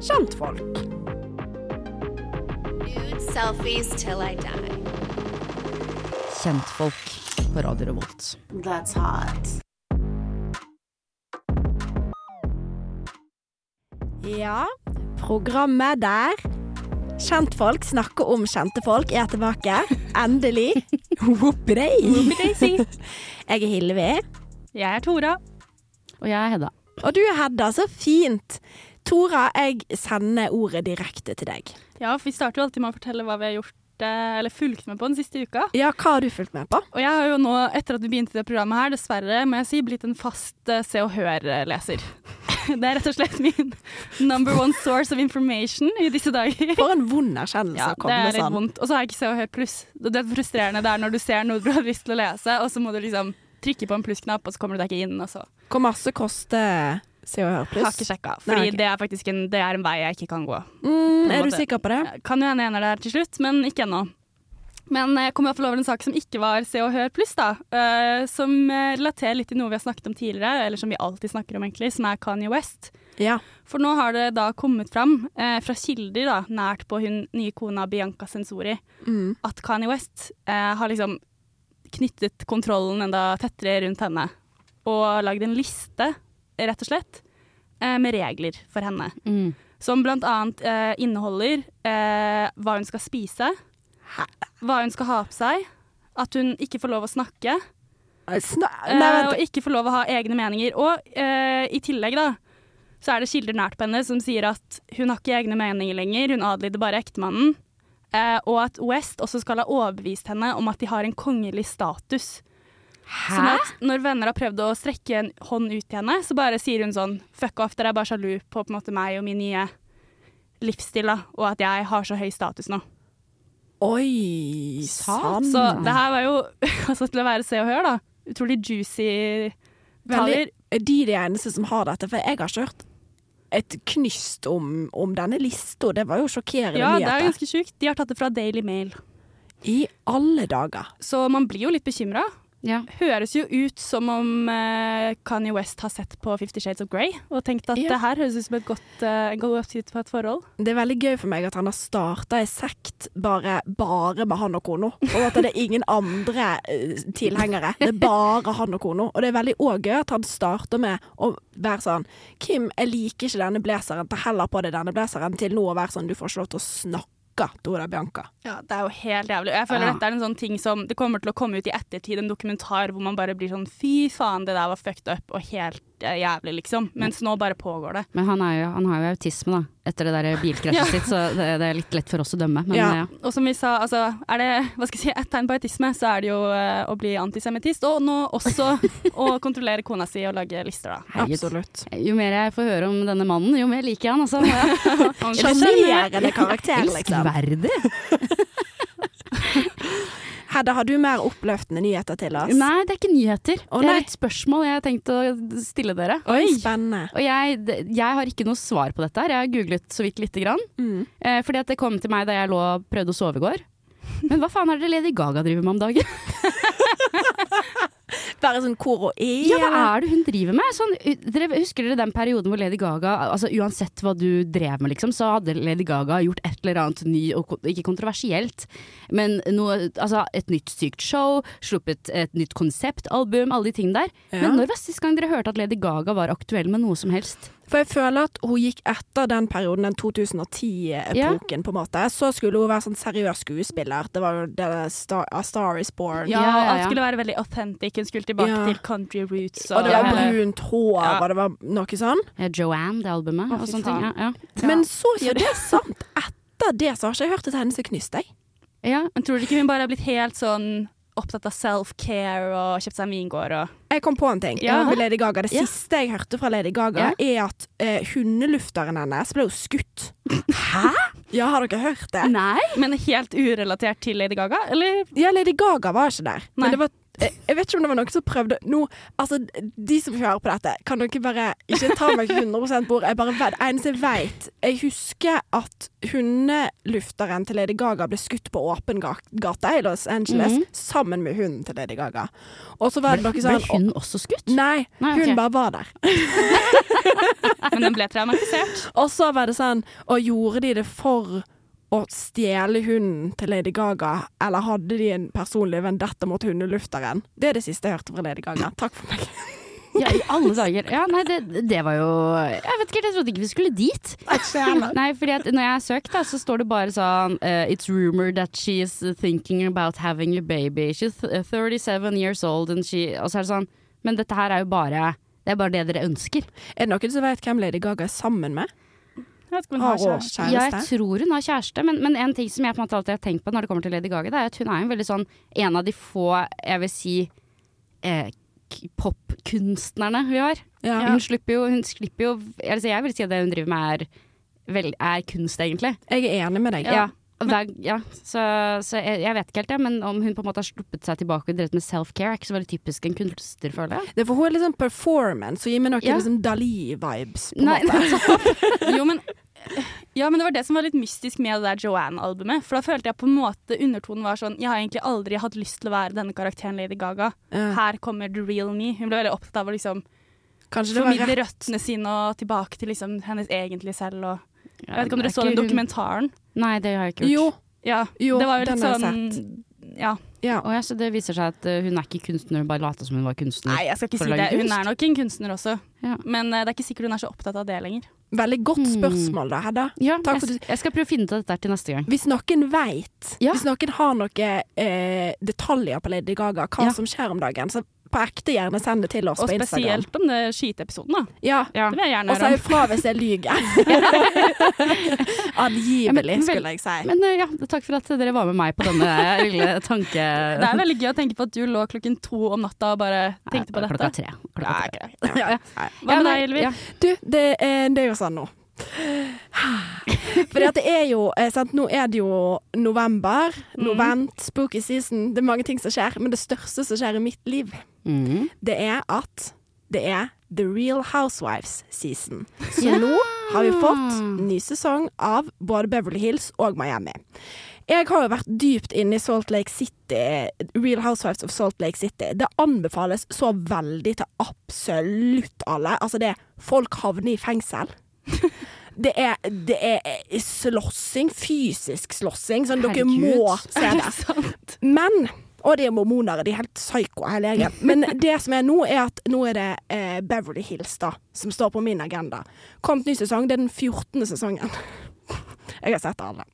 kjentfolk. Nude selfies till Kjentfolk på Radio Revolt. That's hot. Ja, programmet der kjentfolk snakker om kjente folk er tilbake. Endelig. Whoopidei. Jeg er Hilvi. Jeg er Tora. Og jeg er Hedda. Og du er Hedda, så fint. Tora, jeg sender ordet direkte til deg. Ja, for vi starter jo alltid med å fortelle hva vi har gjort eh, eller fulgt med på den siste uka. Ja, hva har du fulgt med på? Og jeg har jo nå, etter at vi begynte det programmet her, dessverre må jeg si, blitt en fast eh, Se og Hør-leser. Det er rett og slett min number one source of information i disse dager. For en vond erkjennelse Ja, å det komme er med litt sånn. vondt. Og så har jeg ikke Se og Hør pluss. Det er frustrerende er når du ser noe du har lyst til å lese, og så må du liksom trykke på en plussknapp, og så kommer du deg ikke inn. Og så. Hvor masse koster Se og Hør Pluss? Har ikke sjekka, fordi Nei, okay. det er en, det er en vei jeg ikke kan gå. Mm, er du sikker på det? Kan jo hende jeg ender der til slutt, men ikke ennå. Men jeg kom i hvert fall over en sak som ikke var Se og Hør pluss, da. Uh, som eh, relaterer litt til noe vi har snakket om tidligere, eller som vi alltid snakker om, egentlig, som er Kanye West. Ja. For nå har det da kommet fram uh, fra kilder da, nært på hun nye kona Bianca Sensori, Mm. at Kanye West uh, har liksom knyttet kontrollen enda tettere rundt henne. Og lagd en liste, rett og slett, eh, med regler for henne. Mm. Som blant annet eh, inneholder eh, hva hun skal spise, hva hun skal ha på seg, at hun ikke får lov å snakke, Sna Nei, og ikke får lov å ha egne meninger. Og eh, i tillegg, da, så er det kilder nært på henne som sier at hun har ikke egne meninger lenger, hun adlyder bare ektemannen. Eh, og at West også skal ha overbevist henne om at de har en kongelig status. Sånn at når venner har prøvd å strekke en hånd ut til henne, så bare sier hun sånn Fuck off, dere er bare sjalu på, på en måte meg og min nye livsstil, da, og at jeg har så høy status nå. Oi sann. Så det her var jo altså til å være Se og Hør, da. Utrolig juicy taler. Er de de eneste som har dette? For jeg har ikke hørt et knyst om, om denne lista. Det var jo sjokkerende Ja, det er ganske sjukt. De har tatt det fra Daily Mail. I alle dager. Så man blir jo litt bekymra. Ja. Høres jo ut som om eh, Kanye West har sett på Fifty Shades of Grey og tenkt at Ja. det her høres ut som et godt, uh, god oppskrift et forhold. Det er veldig gøy for meg at han har starta ei sekt bare, bare med han og kona. Og at det er ingen andre eh, tilhengere. Det er bare han og kona. Og det er veldig òg gøy at han starter med å være sånn Kim, jeg liker ikke denne blazeren. Ta heller på deg denne blazeren til nå å være sånn Du får ikke lov til å snakke til Dora Bianca. Ja, Det er jo helt jævlig. Og Jeg føler Ja. dette er en sånn ting som Det kommer til å komme ut i ettertid, en dokumentar hvor man bare blir sånn fy faen, det der var fucked up og helt eh, jævlig, liksom. Mens nå bare pågår det. Men han, er jo, han har jo autisme, da. Etter det der bilkrasjet Ja. sitt, så det, det er litt lett for oss å dømme. Men Ja. ja. Og som vi sa, altså, er det hva skal jeg si, ett tegn på autisme, så er det jo uh, å bli antisemittist. Og nå også å kontrollere kona si og lage lister, da. Absolutt. Jo mer jeg får høre om denne mannen, jo mer liker jeg han. Altså. Sjarmerende karakter, liksom. Elskverdig. Hedda, har du mer oppløftende nyheter til oss? Nei, det er ikke nyheter. Å, det er et spørsmål jeg har tenkt å stille dere. Oi, spennende. Og jeg, jeg har ikke noe svar på dette her. Jeg har googlet så vidt lite grann. Mm. Eh, fordi at det kom til meg da jeg lå og prøvde å sove i går. Men hva faen er det Lady Gaga driver med om dagen? Bare sånn hvor og er. Ja, hva er det hun driver med? Sånn, dere, husker dere den perioden hvor Lady Gaga altså Uansett hva du drev med, liksom, så hadde Lady Gaga gjort et eller annet ny, og ikke kontroversielt, men noe, altså, et nytt sykt show, sluppet et nytt konseptalbum, alle de tingene der. Ja. Men når var sist gang dere hørte at Lady Gaga var aktuell med noe som helst? For jeg føler at hun gikk etter den perioden, den 2010-epoken, på en måte. Så skulle hun være sånn seriøs skuespiller. Det var jo det Star, A Star Is Born. Ja, Ja, ja, alt ja. skulle være veldig authentic. Hun skulle tilbake Ja. til country roots. Og det var Ja. brunt hår, Ja. og det var noe sånn. Joanne, det albumet, og sånne ting. Ja, ja. Men så ikke det er sant. Etter det så har ikke jeg hørt et eneste knyst, jeg. ja. Men tror du ikke hun bare er blitt helt sånn opptatt av self-care og kjøpt seg en vingård og Jeg kom på en ting. Ja. med Lady Gaga. Det Ja. siste jeg hørte fra Lady Gaga, er at uh, hundelufteren hennes ble jo skutt. Hæ? Ja, har dere hørt det? Nei? Men helt urelatert til Lady Gaga, eller? Ja, Lady Gaga var ikke der. Nei. Men det var jeg vet ikke om det var noen som prøvde nå, altså, De som hører på dette, kan dere bare ikke ta meg 100 bord. Jeg bare vet, eneste jeg vet Jeg husker at hundelufteren til Lady Gaga ble skutt på åpen ga- gate i Los Angeles Mhm. sammen med hunden til Lady Gaga. Og så var det noe Ble sånn hun også skutt? Nei, Nei, hun okay. bare var der. Men den ble traumatisert. Og så var det sånn Og gjorde de det for å stjele hunden til Lady Gaga, eller hadde de en personlig vendetta mot hundelufteren? Det er det siste jeg hørte fra Lady Gaga. Takk for meg. Ja, i alle dager. Ja, nei, det, det var jo Jeg vet ikke, jeg trodde ikke vi skulle dit. Nei, fordi at når jeg har søkt, da, så står det bare sånn uh, It's rumored that she's thinking about having a baby. She's 37 years old, and she Og så er det sånn Men dette her er jo bare Det er bare det dere ønsker. Er det noen som vet hvem Lady Gaga er sammen med? Jeg vet ikke om hun Har har kjæreste. Ja, jeg tror hun har kjæreste, men, men en ting som jeg på en måte alltid har tenkt på når det kommer til Lady Gaga, det er at hun er en veldig sånn en av de få, jeg vil si, eh, popkunstnerne vi har. Ja. Hun slipper jo, hun slipper jo altså Jeg vil si at det hun driver med er, vel, er kunst, egentlig. Jeg er enig med deg. Ja. Hver, ja, så, så jeg, jeg vet ikke helt det, men om hun på en måte har sluppet seg tilbake og drevet med self-care, er ikke så veldig typisk en kunstner, føler jeg. Det er for hun er liksom performance og gir meg noen Ja. liksom Dali-vibes. på en Nei, måte. Jo, men ja, men det var det som var litt mystisk med det der Joanne-albumet. For da følte jeg på en måte undertonen var sånn Jeg har egentlig aldri hatt lyst til å være denne karakteren Lady Gaga. Uh. Her kommer the real me. Hun ble veldig opptatt av å liksom Kanskje det var formidle røttene sine og tilbake til liksom hennes egentlige selv. Og jeg vet ikke om Er dere så den hun- dokumentaren? Nei, det har jeg ikke gjort. Jo. Ja, Jo, det var jo litt sånn Ja. Ja. Og ja, så det viser seg at eh, hun er ikke kunstner, hun bare later som hun var kunstner. Nei, jeg skal ikke si det. Hun er nok en kunstner også. Ja. Men eh, det er ikke sikkert hun er så opptatt av det lenger. Veldig godt Hmm. spørsmål da, Hedda. Ja, Takk for jeg, jeg skal prøve å finne ut av dette til neste gang. Hvis noen veit, Ja. hvis noen har noen eh, detaljer på Lady Gaga, hva Ja. som skjer om dagen, så på ekte gjerne send det til oss Og på Instagram. Og spesielt om det skyteepisoden, da. Ja. Ja. Det vil jeg gjerne Og si fra hvis jeg lyger. Angivelig, skulle jeg si. Men eh, ja, takk for at dere var med meg på denne lille tanke... Det er veldig gøy å tenke på at du lå klokken to om natta og bare tenkte på dette. Klokka tre. Klokka Ja, okay. Ja, ja. Hva med deg, Elvi? ja. Du, det, er- det er jo sånn nå. For det er jo eh, sant, Nå er det jo november, novent, spooky season. Det er mange ting som skjer. Men det største som skjer i mitt liv, mm. det er at det er The Real Housewives season. Så Ja. nå har vi fått ny sesong av både Beverly Hills og Miami. Jeg har jo vært dypt inne i Salt Lake City, Real Housewives of Salt Lake City. Det anbefales så veldig til absolutt alle. Altså, det folk havner i fengsel. Det er, det er slåssing, fysisk slåssing, sånn dere må se det. Men Og det er mormonere, de er helt psyko hele gjengen. Men det som er nå, er at nå er det eh, Beverly Hills da, som står på min agenda. Kommet ny sesong, det er den 14. sesongen. Jeg har sett alle.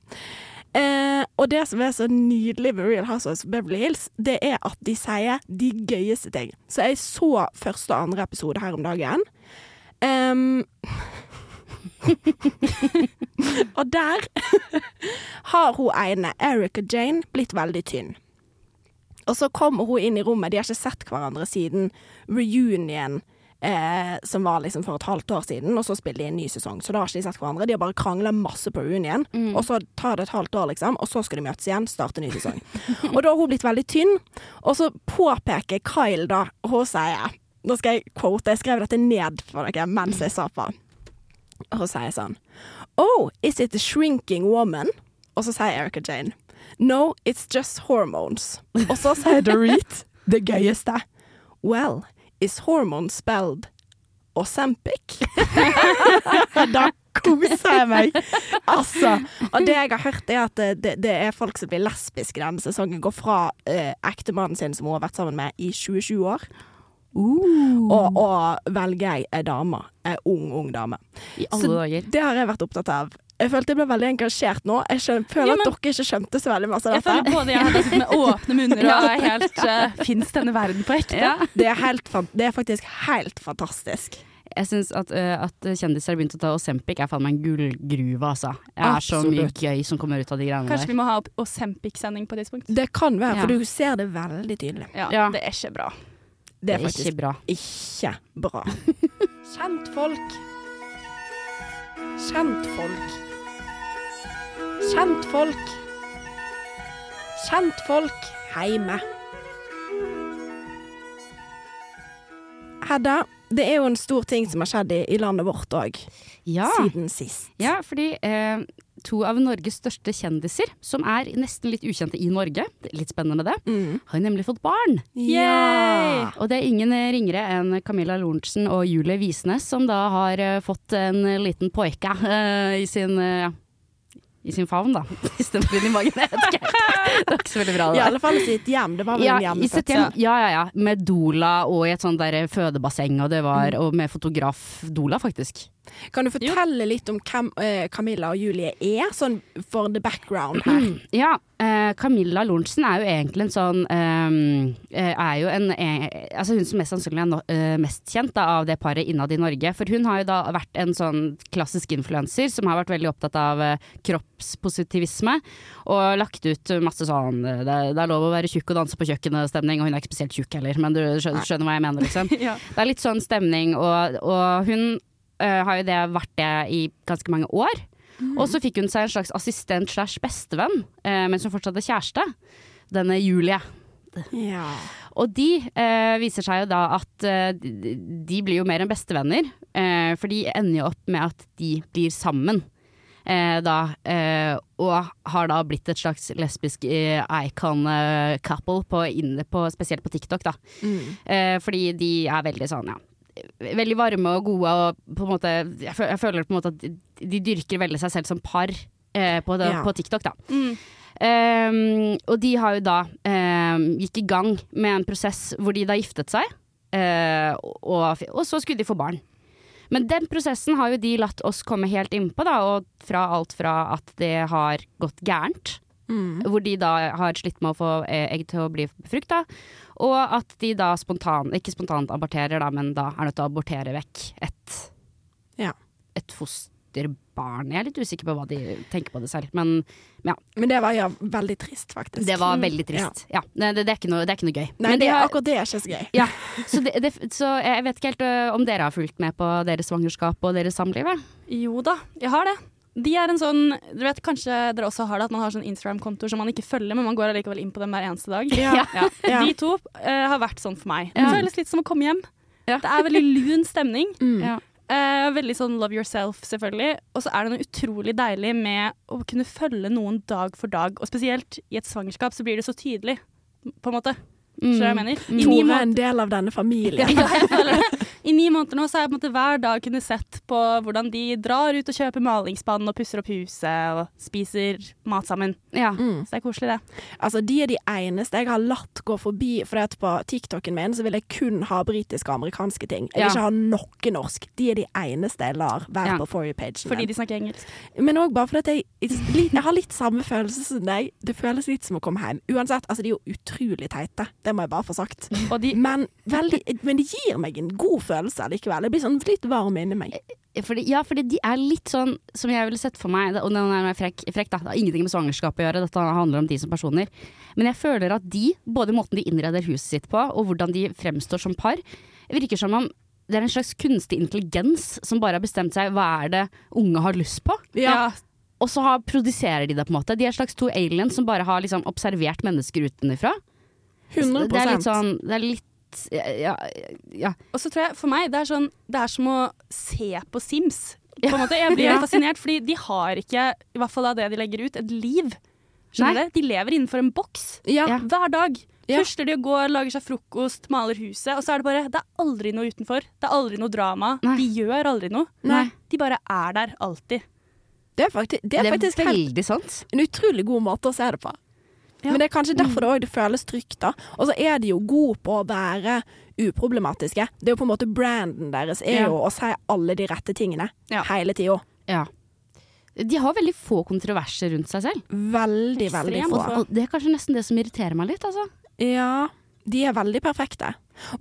Eh, og det som er så nydelig med Real Housewives Beverly Hills, det er at de sier de gøyeste ting. Så jeg så første og andre episode her om dagen. Em, og der har hun ene, Erica Jane, blitt veldig tynn. Og så kommer hun inn i rommet, de har ikke sett hverandre siden reunion. Eh, som var liksom for et halvt år siden, og så spiller de en ny sesong. Så da har ikke de sett hverandre. De har bare krangla masse på reunion, og så tar det et halvt år, liksom, og så skal de møtes igjen, starte en ny sesong. og da har hun blitt veldig tynn, og så påpeker Kyle da, og hun sier Nå skal jeg quote, jeg skrev dette ned for dere mens jeg sa på. Og så sier sånn Oh, is it a shrinking woman? Og så sier Erica Jane No, it's just hormones. Og så sier Dorit det gøyeste. Well, is hormone spelled Osempic? da koser jeg meg. Altså. Og det jeg har hørt, er at det, det, det er folk som blir lesbiske denne sesongen. Går fra eh, ektemannen sin, som hun har vært sammen med i 20-20 år, og, og velger jeg ei dame. Ei ung, ung dame. I alle Så dager. det har jeg vært opptatt av. Jeg følte jeg ble veldig engasjert nå. Jeg skjønner, føler Ja, men- at dere ikke skjønte så veldig masse av Jeg føler både jeg har sittet med åpne munner og er helt uh, Fins denne verden på ekte? Ja. Det er, helt, det er faktisk helt fantastisk. Jeg syns at, uh, at kjendiser har begynt å ta Osempic er faen meg en gullgruve, altså. Det er så mye gøy som kommer ut av de greiene Kanskje der. vi må ha Osempic-sending på et tidspunkt? Det kan være, Ja. for du ser det veldig tydelig. Ja, Ja. Det er ikke bra. Det er faktisk ikke bra. ikke bra. Kjentfolk. Kjentfolk. Kjentfolk. Kjentfolk heime. Hedda, Det er jo en stor ting som har skjedd i, i landet vårt òg, Ja, siden sist. ja fordi eh, to av Norges største kjendiser, som er nesten litt ukjente i Norge, litt spennende med det, Mm. har nemlig fått barn. Ja. Og det er ingen ringere enn Camilla Lorentzen og Julie Visnes som da har eh, fått en liten poika uh, i sin uh, i sin favn, da. Istedenfor inn i magen. Jeg vet ikke. Det var ikke så veldig bra. I Det der. alle fall i sitt hjem. Det var vel Ja, en i hjemmefødsel. hjem. ja, ja, ja. Med Dola og i et sånt der fødebasseng, og, det Mm. var, og med fotograf Dola, faktisk. Kan du fortelle litt om hvem eh, Camilla og Julie er, sånn for the background her? Ja, eh, Camilla Lorentzen er jo egentlig en sånn eh, Er jo en eh, Altså hun som mest sannsynlig er no, eh, mest kjent da, av det paret innad i Norge. For hun har jo da vært en sånn klassisk influenser som har vært veldig opptatt av eh, kroppspositivisme. Og lagt ut masse sånn det, det er lov å være tjukk og danse på kjøkkenet-stemning, og hun er ikke spesielt tjukk heller, men du skjønner, skjønner hva jeg mener, liksom. Ja. Det er litt sånn stemning, og, og hun øh, har jo det vært det i ganske mange år. Og så fikk hun seg en slags assistent slash bestevenn, øh, mens hun fortsatt hadde kjæreste. Denne Julie. Ja. Og de eh, viser seg jo da at eh, de, blir jo mer enn bestevenner, Eh, for de ender jo opp med at de blir sammen. Eh, da, eh, og har da blitt et slags lesbisk eh, icon-couple, på, inne på, spesielt på TikTok. da. Mm. Eh, fordi de er veldig sånn, ja. Veldig varme og gode og på en måte Jeg, føl jeg føler på en måte at de, de dyrker veldig seg selv som par eh, på, det, Ja. på TikTok, da. Mm. Um, og de har jo da um, gikk i gang med en prosess hvor de da giftet seg, uh, og, og så skulle de få barn. Men den prosessen har jo de latt oss komme helt innpå, da, og fra alt fra at det har gått gærent, Mm. hvor de da har slitt med å få eh, egg til å bli befrukta, og at de da spontan, ikke spontant aborterer, da, men da er nødt til å abortere vekk et, Ja. et fosterbarn. Jeg er litt usikker på hva de tenker på det selv, men ja, Men det var ja, veldig trist, faktisk. det var veldig trist. Ja, det, det, det, er ikke noe, det er ikke noe gøy. Nei, Men det, de har- akkurat det er ikke så gøy. ja, så, det, det, så jeg vet ikke helt om dere har fulgt med på deres svangerskap og deres samliv? Jo da, jeg har det. De er en sånn, du vet Kanskje dere også har det, at man har sånn Instagram-kontoer som man ikke følger, men man går allikevel inn på dem hver eneste dag. Ja. Ja. Ja. De to uh, har vært sånn for meg. Det føles litt som å komme hjem. Ja. Det er veldig lun stemning. Mm. Ja. Eh, veldig sånn love yourself, selvfølgelig. Og så er det noe utrolig deilig med å kunne følge noen dag for dag. Og spesielt i et svangerskap så blir det så tydelig, på en måte. Mener? I Tore er en del av denne familien. ja, jeg føler det. I ni måneder nå så har jeg på en måte hver dag kunnet sett på hvordan de drar ut og kjøper malingsspann og pusser opp huset og spiser mat sammen. Ja. Mm. Så det er koselig, det. Altså, de er de eneste jeg har latt gå forbi, for at på TikToken min så vil jeg kun ha britiske og amerikanske ting. Jeg vil Ja. ikke ha noe norsk. De er de eneste jeg lar være Ja. på For you-pagen Fordi de snakker engelsk. Men òg bare fordi jeg, jeg har litt samme følelse som deg. Det føles litt som å komme hjem. Uansett, altså de er jo utrolig teite. Det må jeg bare få sagt. Og de Men, veldig, men det gir meg en god følelse likevel. Jeg blir sånn litt varm inni meg. Fordi, ja, fordi de er litt sånn som jeg ville sett for meg, og den er frekk, frekk da. Det har ingenting med svangerskap å gjøre, dette handler om de som personer. Men jeg føler at de, både måten de innreder huset sitt på, og hvordan de fremstår som par, virker som om det er en slags kunstig intelligens som bare har bestemt seg hva er det unge har lyst på. ja. Og så har, produserer de det, på en måte. De er en slags to aliens som bare har liksom observert mennesker utenfra. 100 Det er litt sånn Det er litt ja, ja, Og så tror jeg for meg det er sånn Det er som å se på Sims. På en måte. Jeg blir Ja. fascinert, fordi de har ikke, i hvert fall av det de legger ut, et liv. Skjønner du? De lever innenfor en boks. Ja. Hver dag. Ja. De og går, lager seg frokost, maler huset, og så er det bare Det er aldri noe utenfor. Det er aldri noe drama. Nei. De gjør aldri noe. Nei. De bare er der alltid. Det er faktisk, det er Det er faktisk helt, veldig sant. en utrolig god måte å se det på. Men det er kanskje derfor det, òg føles trygt. da. Og så er de jo gode på å være uproblematiske. Det er jo på en måte branden deres er jo å si alle de rette tingene Ja. hele tida. Ja. De har veldig få kontroverser rundt seg selv. Veldig, veldig Ekstremt få. det er kanskje nesten det som irriterer meg litt, altså. Ja, de er veldig perfekte.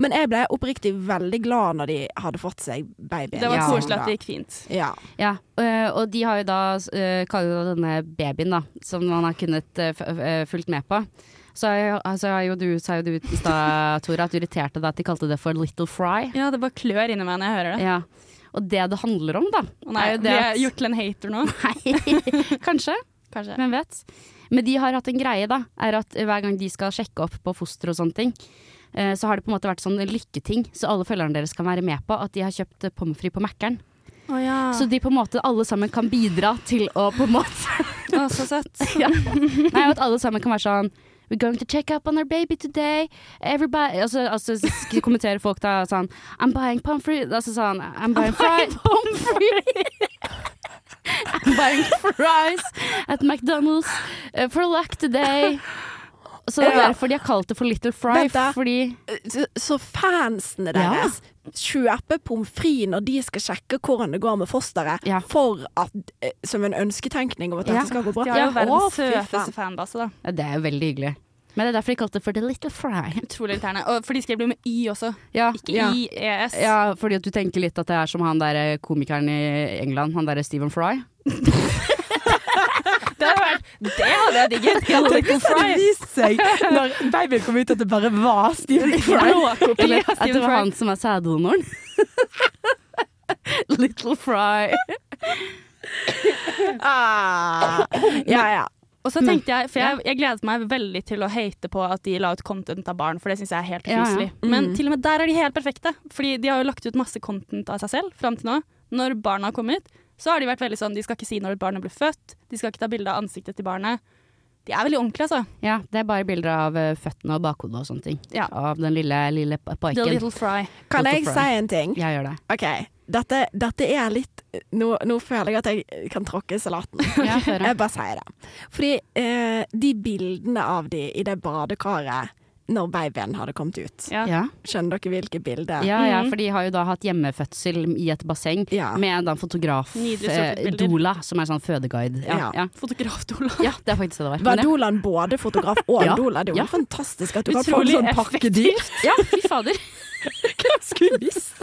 Men jeg ble oppriktig veldig glad når de hadde fått seg baby. Det var Ja. koselig at det gikk fint. Ja. Ja, øh, og de har jo da øh, kaller denne babyen da, som man har kunnet øh, fulgt med på. Så altså, jo du, sa jo du i stad, Tora, at du irriterte deg at de kalte det for Little Fry. Ja, det bare klør inni meg når jeg hører det. Ja. Og det det handler om, da, nei, er jo blir det jeg at gjort til en hater nå? Nei, kanskje. Kanskje. Hvem vet. Men de har hatt en greie, da. Er at hver gang de skal sjekke opp på foster og sånne ting, eh, så har det på en måte vært sånn lykketing, så alle følgerne deres kan være med på at de har kjøpt eh, pommes frites på Mækkern. Så de på en måte alle sammen kan bidra til å på en måte Å, så søtt. ja. Nei, at alle sammen kan være sånn We're going to check up on our baby today. Everybody Altså, altså kommenterer folk da sånn I'm buying pommes frites. Altså sånn I'm buying fries. Pommes frites. I'm buying fries at McDonald's uh, for luck today. Så det er derfor de har kalt det for Little Fry. Fordi Så, så fansene deres kjøper pommes frites når de skal sjekke hvordan det går med fosteret, Ja. for at, eh, som en ønsketenkning om at dette Ja. skal gå bra. De har jo verdens søteste fanbase, da. ja, Det er jo veldig hyggelig. Men det er derfor de kalte det for The Little Fry. Utrolig irriterende. Og for de skrev det med Y også, Ja, ikke Ja. IES. ja, fordi at du tenker litt at det er som han der eh, komikeren i England, han derre Stephen Fry. Det hadde, vært, det hadde jeg digget. Little Det Fry. viste seg når babyen kom ut at det bare var Stephen Fry. At det var han som er sæddonoren. Little Fry. Ah, ja, ja. Og så tenkte jeg, for jeg, jeg gledet meg veldig til å hate på at de la ut content av barn, for det syns jeg er helt Ja, ja. mm. Men til og med der er de helt perfekte, fordi de har jo lagt ut masse content av seg selv fram til nå. Når barna har kommet, så har de vært veldig sånn, de skal ikke si når et barn blir født, de skal ikke ta bilde av ansiktet til barnet. De er veldig ordentlige, altså. Ja, det er bare bilder av eh, føttene og bakhodet og sånne ting. Ja. Av den lille, lille The. Little Fry. Kan Little jeg Fry. si en ting? Jeg gjør det. OK. Dette, dette er litt nå, nå føler jeg at jeg kan tråkke salaten. Ja. Jeg bare sier det. Fordi eh, de bildene av de i det badekaret når babyen hadde kommet ut Ja. Skjønner dere hvilke bilder? Ja, ja, Mhm. for de har jo da hatt hjemmefødsel i et basseng Ja. med en fotograf, eh. Dola, som er sånn fødeguide. Ja, Ja. ja. Fotografdola. ja, det er faktisk det det var. Var Dolaen. Både fotograf og Ja. doula? Det er jo Ja. fantastisk at du kan få en sånn pakkedyr. ja, fy fader. Hvem skulle visst?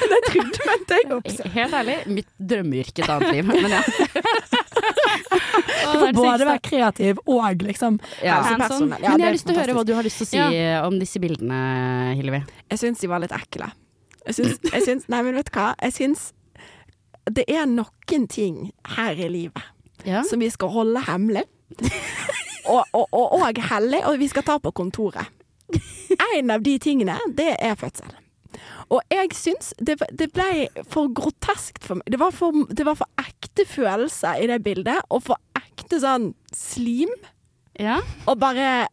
Det trodde jeg også. Helt ærlig, mitt drømmeyrke et annet liv. Men ja. Du får både være kreativ og liksom ja. Hands on. Helsepersonell. Ja, Men jeg har lyst til å høre hva du har lyst til å si ja. om disse bildene, Hillevi. Jeg syns de var litt ekle. Jeg syns, jeg syns Nei, men vet du hva? Jeg syns det er noen ting her i livet Ja. som vi skal holde hemmelig. Og, og, og, og hellig, og vi skal ta på kontoret. En av de tingene, det er fødsel. Og jeg syns det, det ble for groteskt for meg. Det var for, det var for ekte følelser i det bildet, og for ekte sånn slim. ja. Og bare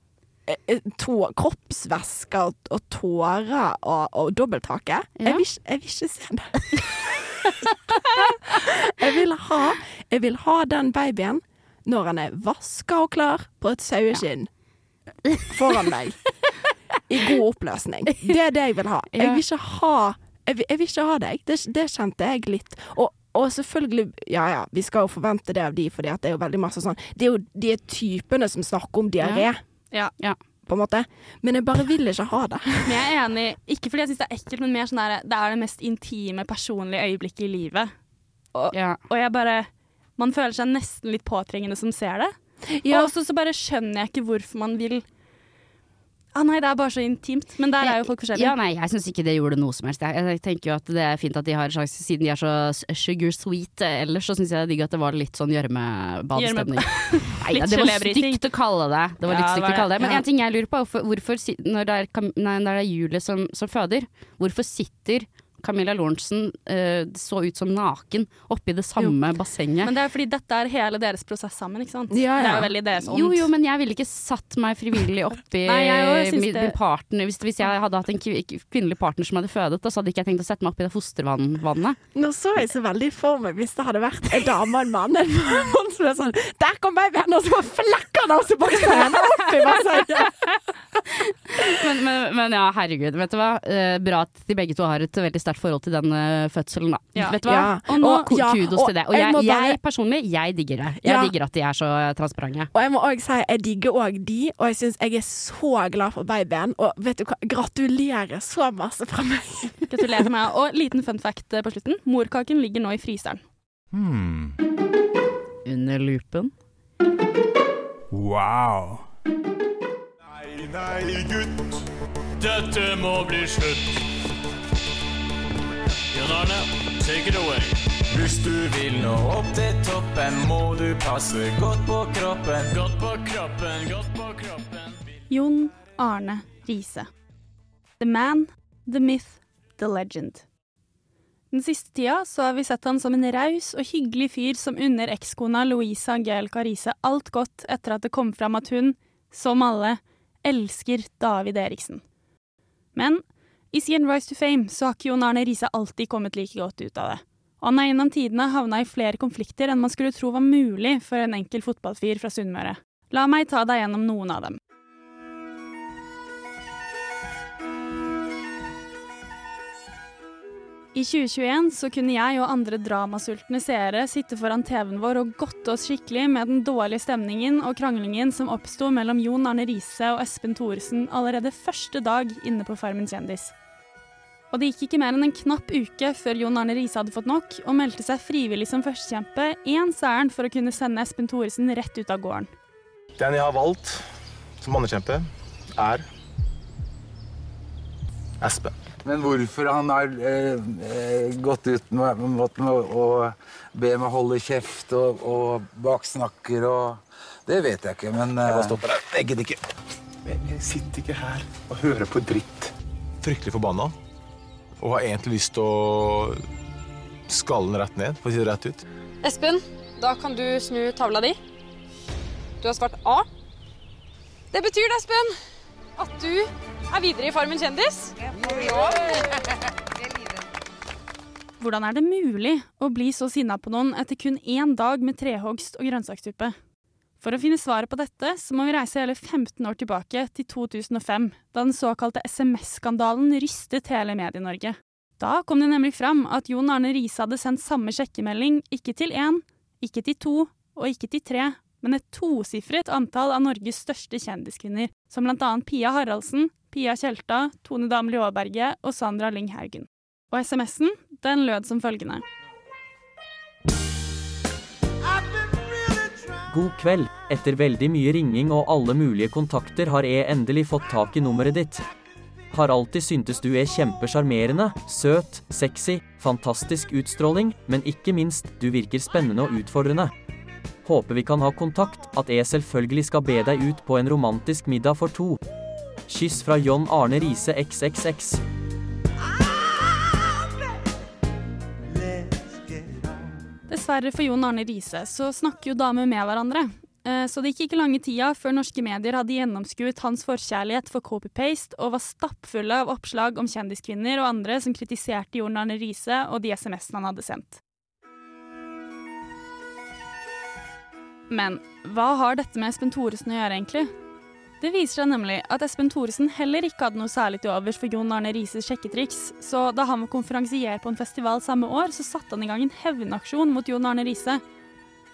eh, eh, kroppsvæsker og, og tårer og, og dobbelthake. Ja. Jeg, vil, jeg vil ikke se det. jeg, vil ha, jeg vil ha den babyen når han er vaska og klar på et saueskinn foran meg. I god oppløsning. Det er det jeg vil ha. Jeg vil ikke ha Jeg vil, jeg vil ikke ha deg. Det, det kjente jeg litt. Og, og selvfølgelig, ja ja, vi skal jo forvente det av de, for det er jo veldig masse sånn Det er jo de typene som snakker om diaré, Ja. Ja. på en måte. Men jeg bare vil ikke ha det. Men jeg er enig, ikke fordi jeg syns det er ekkelt, men mer sånn der, det er det mest intime, personlige øyeblikket i livet. Og, ja. og jeg bare Man føler seg nesten litt påtrengende som ser det. Ja. Og også så bare skjønner jeg ikke hvorfor man vil Ah, nei, det er bare så intimt. Men der er jo folk forskjellige. Ja, nei, jeg syns ikke det gjorde noe som helst. Jeg, tenker jo at det er fint at de har en slags Siden de er så sugar sweet eh, ellers, så syns jeg det er digg at det var litt sånn gjørmebadestemning. Nei, ja, det var stygt å kalle det. Det var Ja, litt stygt var å kalle det. Men en ting jeg lurer på, hvorfor, hvorfor når, det er, nei, når det er Julie som, som føder, hvorfor sitter Camilla Lorentzen uh, så ut som naken oppi det samme bassenget? Men det er fordi dette er hele deres prosess sammen, ikke sant? Ja, Det ja. er jo veldig deres ånd. Jo, jo, men jeg ville ikke satt meg frivillig oppi Nei, jeg min, min partner hvis, hvis jeg hadde hatt en kvi- kvinnelig partner som hadde fødet, da, så hadde ikke jeg tenkt å sette meg oppi det fostervannet. Nå så jeg så veldig for meg hvis det hadde vært en dame og en mann. En mann som er sånn Der kom babyen! Og så bare flekker han av seg bakseien oppi bassenget! Men, men, men ja, herregud. Vet du hva? Eh, bra at de begge to har et veldig sterkt forhold til den eh, fødselen, da. Ja. Vet du hva? Ja. Og nå, Og- ja, kudos og til det. Og jeg jeg, bare- jeg personlig, jeg digger det. Jeg Ja. digger at de er så transparente. Og jeg må òg si jeg digger òg de, og jeg syns jeg er så glad for babyen. Og vet du hva, gratulerer så masse fra meg. Gratulerer med meg. Og liten fun fact eh, på slutten. Morkaken ligger nå i fryseren. Hmm. Under lupen. Wow. Nei, nei, gutt. Dette må bli slutt. Jon Arne, take it away. Hvis du vil nå opp til toppen, må du passe godt på kroppen. Godt på kroppen, godt på kroppen. Jon Arne Riise. The man, the myth, the legend. Den siste tida så har vi sett han som en raus og hyggelig fyr som unner ekskona Louise Angelica Riise alt godt etter at det kom fram at hun, som alle, elsker David Eriksen. Men i sin Rise to Fame så har ikke Jon Arne Riise alltid kommet like godt ut av det. Og han har gjennom tidene havna i flere konflikter enn man skulle tro var mulig for en enkel fotballfyr fra Sunnmøre. La meg ta deg gjennom noen av dem. I 2021 så kunne jeg og andre dramasultne seere sitte foran TV-en vår og godte oss skikkelig med den dårlige stemningen og kranglingen som oppsto mellom Jon Arne Riise og Espen Thoresen allerede første dag inne på Farmen kjendis. Og det gikk ikke mer enn en knapp uke før Jon Arne Riise hadde fått nok og meldte seg frivillig som førstekjempe, ens ærend for å kunne sende Espen Thoresen rett ut av gården. Den jeg har valgt som andrekjempe, er Espen. Men hvorfor han har eh, eh, gått ut med, med, med å be meg holde kjeft og, og baksnakker og Det vet jeg ikke, men Jeg eh, bare stopper der. Jeg gidder ikke. Jeg, jeg sitter ikke her og hører på dritt. Fryktelig forbanna. Og har egentlig lyst til å skalle den rett ned, for å si det rett ut. Espen, da kan du snu tavla di. Du har svart A. Det betyr det, Espen, at du er videre i Farmen kjendis. Hvordan er det mulig å bli så sinna på noen etter kun én dag med trehogst og grønnsakssuppe? For å finne svaret på dette, så må vi reise hele 15 år tilbake til 2005, da den såkalte SMS-skandalen rystet hele Medie-Norge. Da kom det nemlig fram at Jon Arne Riise hadde sendt samme sjekkemelding ikke til én, ikke til to og ikke til tre, men et tosifret antall av Norges største kjendiskvinner, som annet Pia Haraldsen, Pia Tjelta, Tone Damli Aaberge og Sandra Lyng Haugen. Og SMS-en, den lød som følgende. God kveld. Etter veldig mye ringing og alle mulige kontakter har jeg endelig fått tak i nummeret ditt. Har alltid syntes du er kjempesjarmerende, søt, sexy, fantastisk utstråling, men ikke minst, du virker spennende og utfordrende. Håper vi kan ha kontakt, at jeg selvfølgelig skal be deg ut på en romantisk middag for to. Kyss fra John Arne Riise XXX. Dessverre for Jon Arne Riise så snakker jo damer med hverandre. Eh, Så det gikk ikke lange tida før norske medier hadde gjennomskuet hans forkjærlighet for copy-paste og var stappfulle av oppslag om kjendiskvinner og andre som kritiserte Jon Arne Riise og de SMS-ene han hadde sendt. Men hva har dette med Espen Thoresen å gjøre, egentlig? Det viser seg nemlig at Espen Thoresen heller ikke hadde noe særlig til overs for Jon Arne Rises sjekketriks, så da han var konferansier på en festival samme år, så satte han i gang en hevnaksjon mot Jon Arne Riise.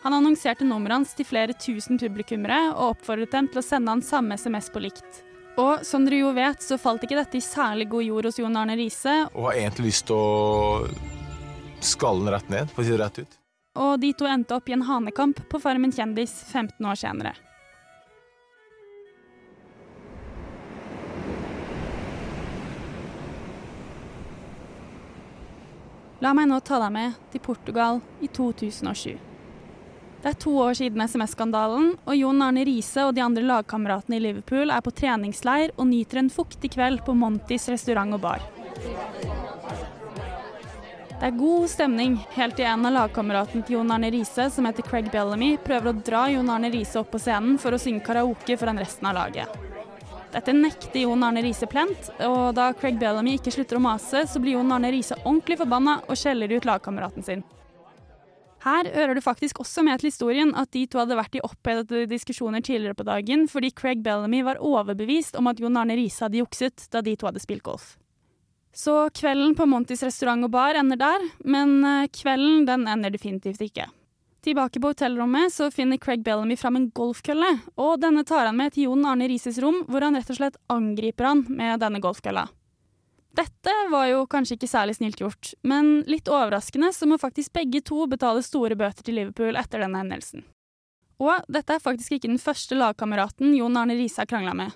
Han annonserte nummeret hans til flere tusen publikummere og oppfordret dem til å sende han samme SMS på likt. Og som dere jo vet, så falt ikke dette i særlig god jord hos Jon Arne Riise, Og har egentlig lyst til å skalle den rett ned, for å si det rett ut. og de to endte opp i en hanekamp på Farmen kjendis 15 år senere. La meg nå ta deg med til Portugal i 2007. Det er to år siden SMS-skandalen, og Jon Arne Riise og de andre lagkameratene i Liverpool er på treningsleir og nyter en fuktig kveld på Montys restaurant og bar. Det er god stemning helt til en av lagkameratene til Jon Arne Riise, som heter Craig Bellamy, prøver å dra Jon Arne Riise opp på scenen for å synge karaoke foran resten av laget. Dette nekter Jon Arne Riise plent, og da Craig Bellamy ikke slutter å mase, så blir Jon Arne Riise ordentlig forbanna og skjeller ut lagkameraten sin. Her hører du faktisk også med til historien at de to hadde vært i opphetede diskusjoner tidligere på dagen, fordi Craig Bellamy var overbevist om at Jon Arne Riise hadde jukset da de to hadde spilt golf. Så kvelden på Montys restaurant og bar ender der, men eh, kvelden den ender definitivt ikke. Tilbake på hotellrommet så finner Craig Bellamy fram en golfkølle, og denne tar han med til Jon Arne Rises rom, hvor han rett og slett angriper han med denne golfkølla. Dette var jo kanskje ikke særlig snilt gjort, men litt overraskende så må faktisk begge to betale store bøter til Liverpool etter denne hendelsen. Og dette er faktisk ikke den første lagkameraten Jon Arne Riise har krangla med.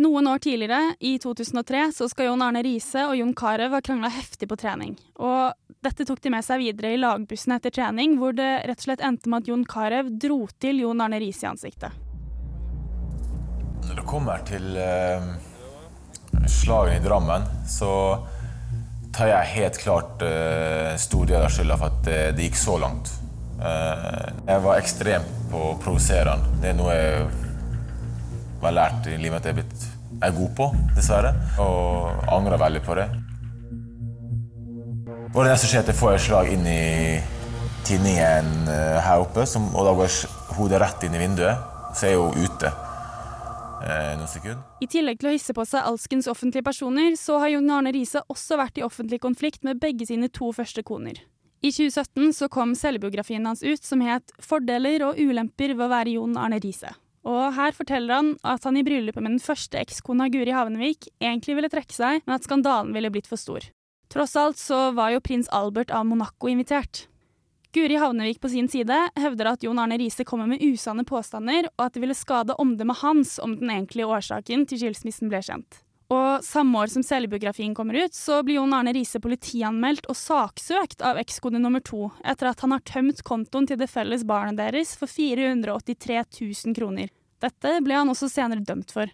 Noen år tidligere, i 2003, så skal Jon Arne Riise og Jon Carew ha krangla heftig på trening. Og dette tok de med seg videre i lagbussen etter trening, hvor det rett og slett endte med at Jon Carew dro til Jon Arne Riise i ansiktet. Når det kommer til eh, slagene i Drammen, så tar jeg helt klart uh, stor del av skylda for at det, det gikk så langt. Eh, jeg var ekstremt på å provosere han. Det er noe jeg har lært i livet at jeg er, blitt, er god på, dessverre. Og angrer veldig på det. Og det som skjer at jeg får et slag inn i tinningen eh, her oppe, som, og da går hodet rett inn i vinduet. Så er jeg jo ute eh. I tillegg til å hisse på seg alskens offentlige personer, så har Jon Arne Riise også vært i offentlig konflikt med begge sine to første koner. I 2017 så kom selvbiografien hans ut som het 'Fordeler og ulemper ved å være Jon Arne Riise'. Og her forteller han at han i bryllupet med den første ekskona Guri Havnevik egentlig ville trekke seg, men at skandalen ville blitt for stor. Tross alt så var jo prins Albert av Monaco invitert. Guri Havnevik på sin side hevder at Jon Arne Riise kommer med usanne påstander, og at det ville skade omdømmet hans om den egentlige årsaken til skilsmissen ble kjent. Og samme år som selvbiografien kommer ut, så blir Jon Arne Riise politianmeldt og saksøkt av ekskone nummer to, etter at han har tømt kontoen til det felles barnet deres for 483 000 kroner. Dette ble han også senere dømt for.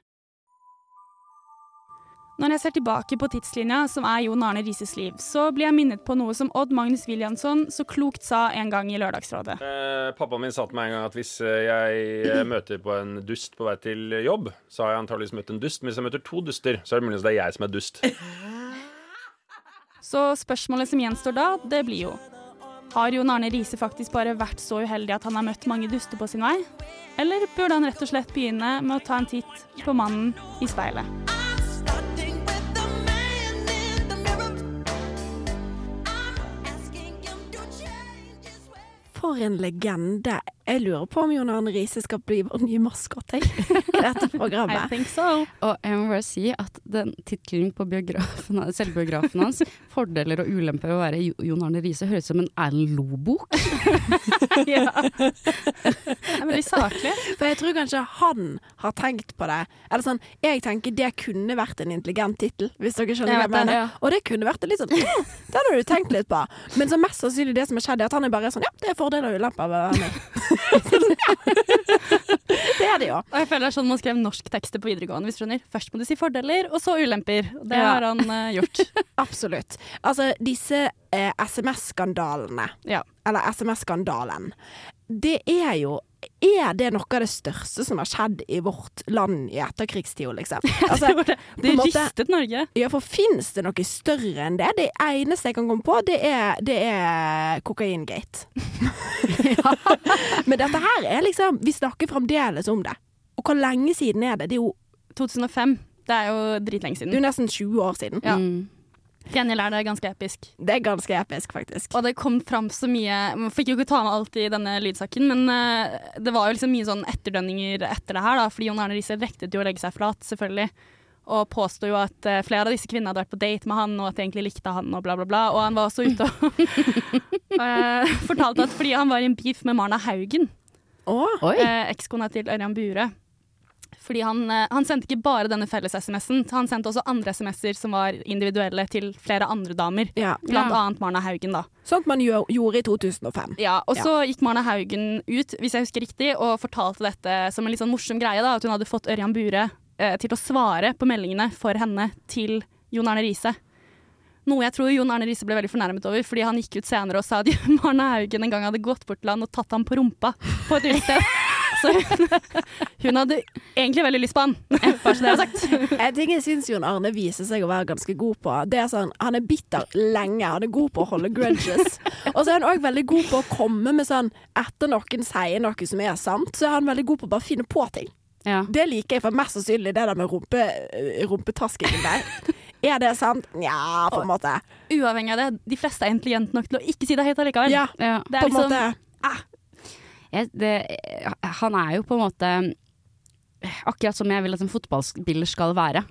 Når jeg ser tilbake på tidslinja som er Jon Arne Rises liv, så blir jeg minnet på noe som Odd Magnus Williamson så klokt sa en gang i Lørdagsrådet. Eh, pappaen min sa til meg en gang at hvis eh, jeg eh, møter på en dust på vei til jobb, så har jeg antakeligvis møtt en dust. Men hvis jeg møter to duster, så er det muligens det er jeg som er dust. Så spørsmålet som gjenstår da, det blir jo Har Jon Arne Riise faktisk bare vært så uheldig at han har møtt mange duster på sin vei? Eller burde han rett og slett begynne med å ta en titt på mannen i speilet? For en legende. Jeg lurer på om Jon Arne Riise skal bli vår nye maskot i dette programmet. I think so. Og jeg må bare si at den tittelen på biografen, selvbiografen hans, 'Fordeler og ulemper ved å være Jo- Jon Arne Riise', høres ut som en Erlend Loe-bok. ja. Det er veldig saklig. For jeg tror kanskje han har tenkt på det. Eller sånn, jeg tenker det kunne vært en intelligent tittel, hvis dere skjønner hva jeg mener. ja. Og det kunne vært en litt sånn Det hadde du tenkt litt på. Men så mest sannsynlig det som har skjedd, er at han er bare sånn Ja, det er fordeler og ulemper ved med. det er det jo. Og jeg føler det er sånn man skrev norsktekster på videregående. hvis du skjønner. Først må du si fordeler, og så ulemper. Det Ja. har han uh, gjort. Absolutt. Altså, disse eh, SMS-skandalene, eller SMS-skandalen, det er jo Er det noe av det største som har skjedd i vårt land i etterkrigstida, liksom? Altså, det. Det ristet Norge. Ja, for fins det noe større enn det? Det eneste jeg kan komme på, det er, det er kokaingate. Men dette her er liksom Vi snakker fremdeles om det. Og hvor lenge siden er det? Det er jo 2005. Det er jo dritlenge siden. Det er jo nesten 20 år siden. Ja. Gjengjeld er det ganske episk. Det er ganske episk, faktisk. Og det kom fram så mye Man fikk jo ikke ta med alt i denne lydsaken, men uh, det var jo liksom mye sånn etterdønninger etter det her, da. Fordi Jon Arne Riise rektet jo å legge seg flat, selvfølgelig. Og påsto jo at uh, flere av disse kvinnene hadde vært på date med han, og at de egentlig likte han, og bla, bla, bla. Og han var også ute og uh, fortalte at fordi han var i en beef med Marna Haugen, oh. eh, ekskona til Ørjan Bure. Fordi han, eh, han sendte ikke bare denne felles-SMS-en, han sendte også andre SMS-er som var individuelle til flere andre damer. Blant Ja. annet Marna Haugen, da. Sånt man gjør, gjorde i 2005. Ja, og så gikk Marna Haugen ut, hvis jeg husker riktig, og fortalte dette som en litt sånn morsom greie, da, at hun hadde fått Ørjan Bure eh, til å svare på meldingene for henne til Jon Arne Riise. Noe jeg tror Jon Arne Riise ble veldig fornærmet over, fordi han gikk ut senere og sa at Marna Haugen en gang hadde gått bort til han og tatt ham på rumpa på et utested. Så hun, hun hadde egentlig veldig lyst på han, bare så det er sagt. En ting jeg syns Jon Arne viser seg å være ganske god på, det er sånn Han er bitter lenge. Han er god på å holde grudges. Og så er han òg veldig god på å komme med sånn Etter noen sier noe som er sant, så er han veldig god på å bare finne på ting. Det liker jeg, for mest sannsynlig det der med rumpe, rumpetaskingen der. Er det sant? Nja, på en måte. Uavhengig av det, de fleste er intelligente nok til å ikke si det høyt allikevel. Ja, det på er en liksom, måte. Jeg, det, han er jo på en måte akkurat som jeg vil at en fotballspiller skal være.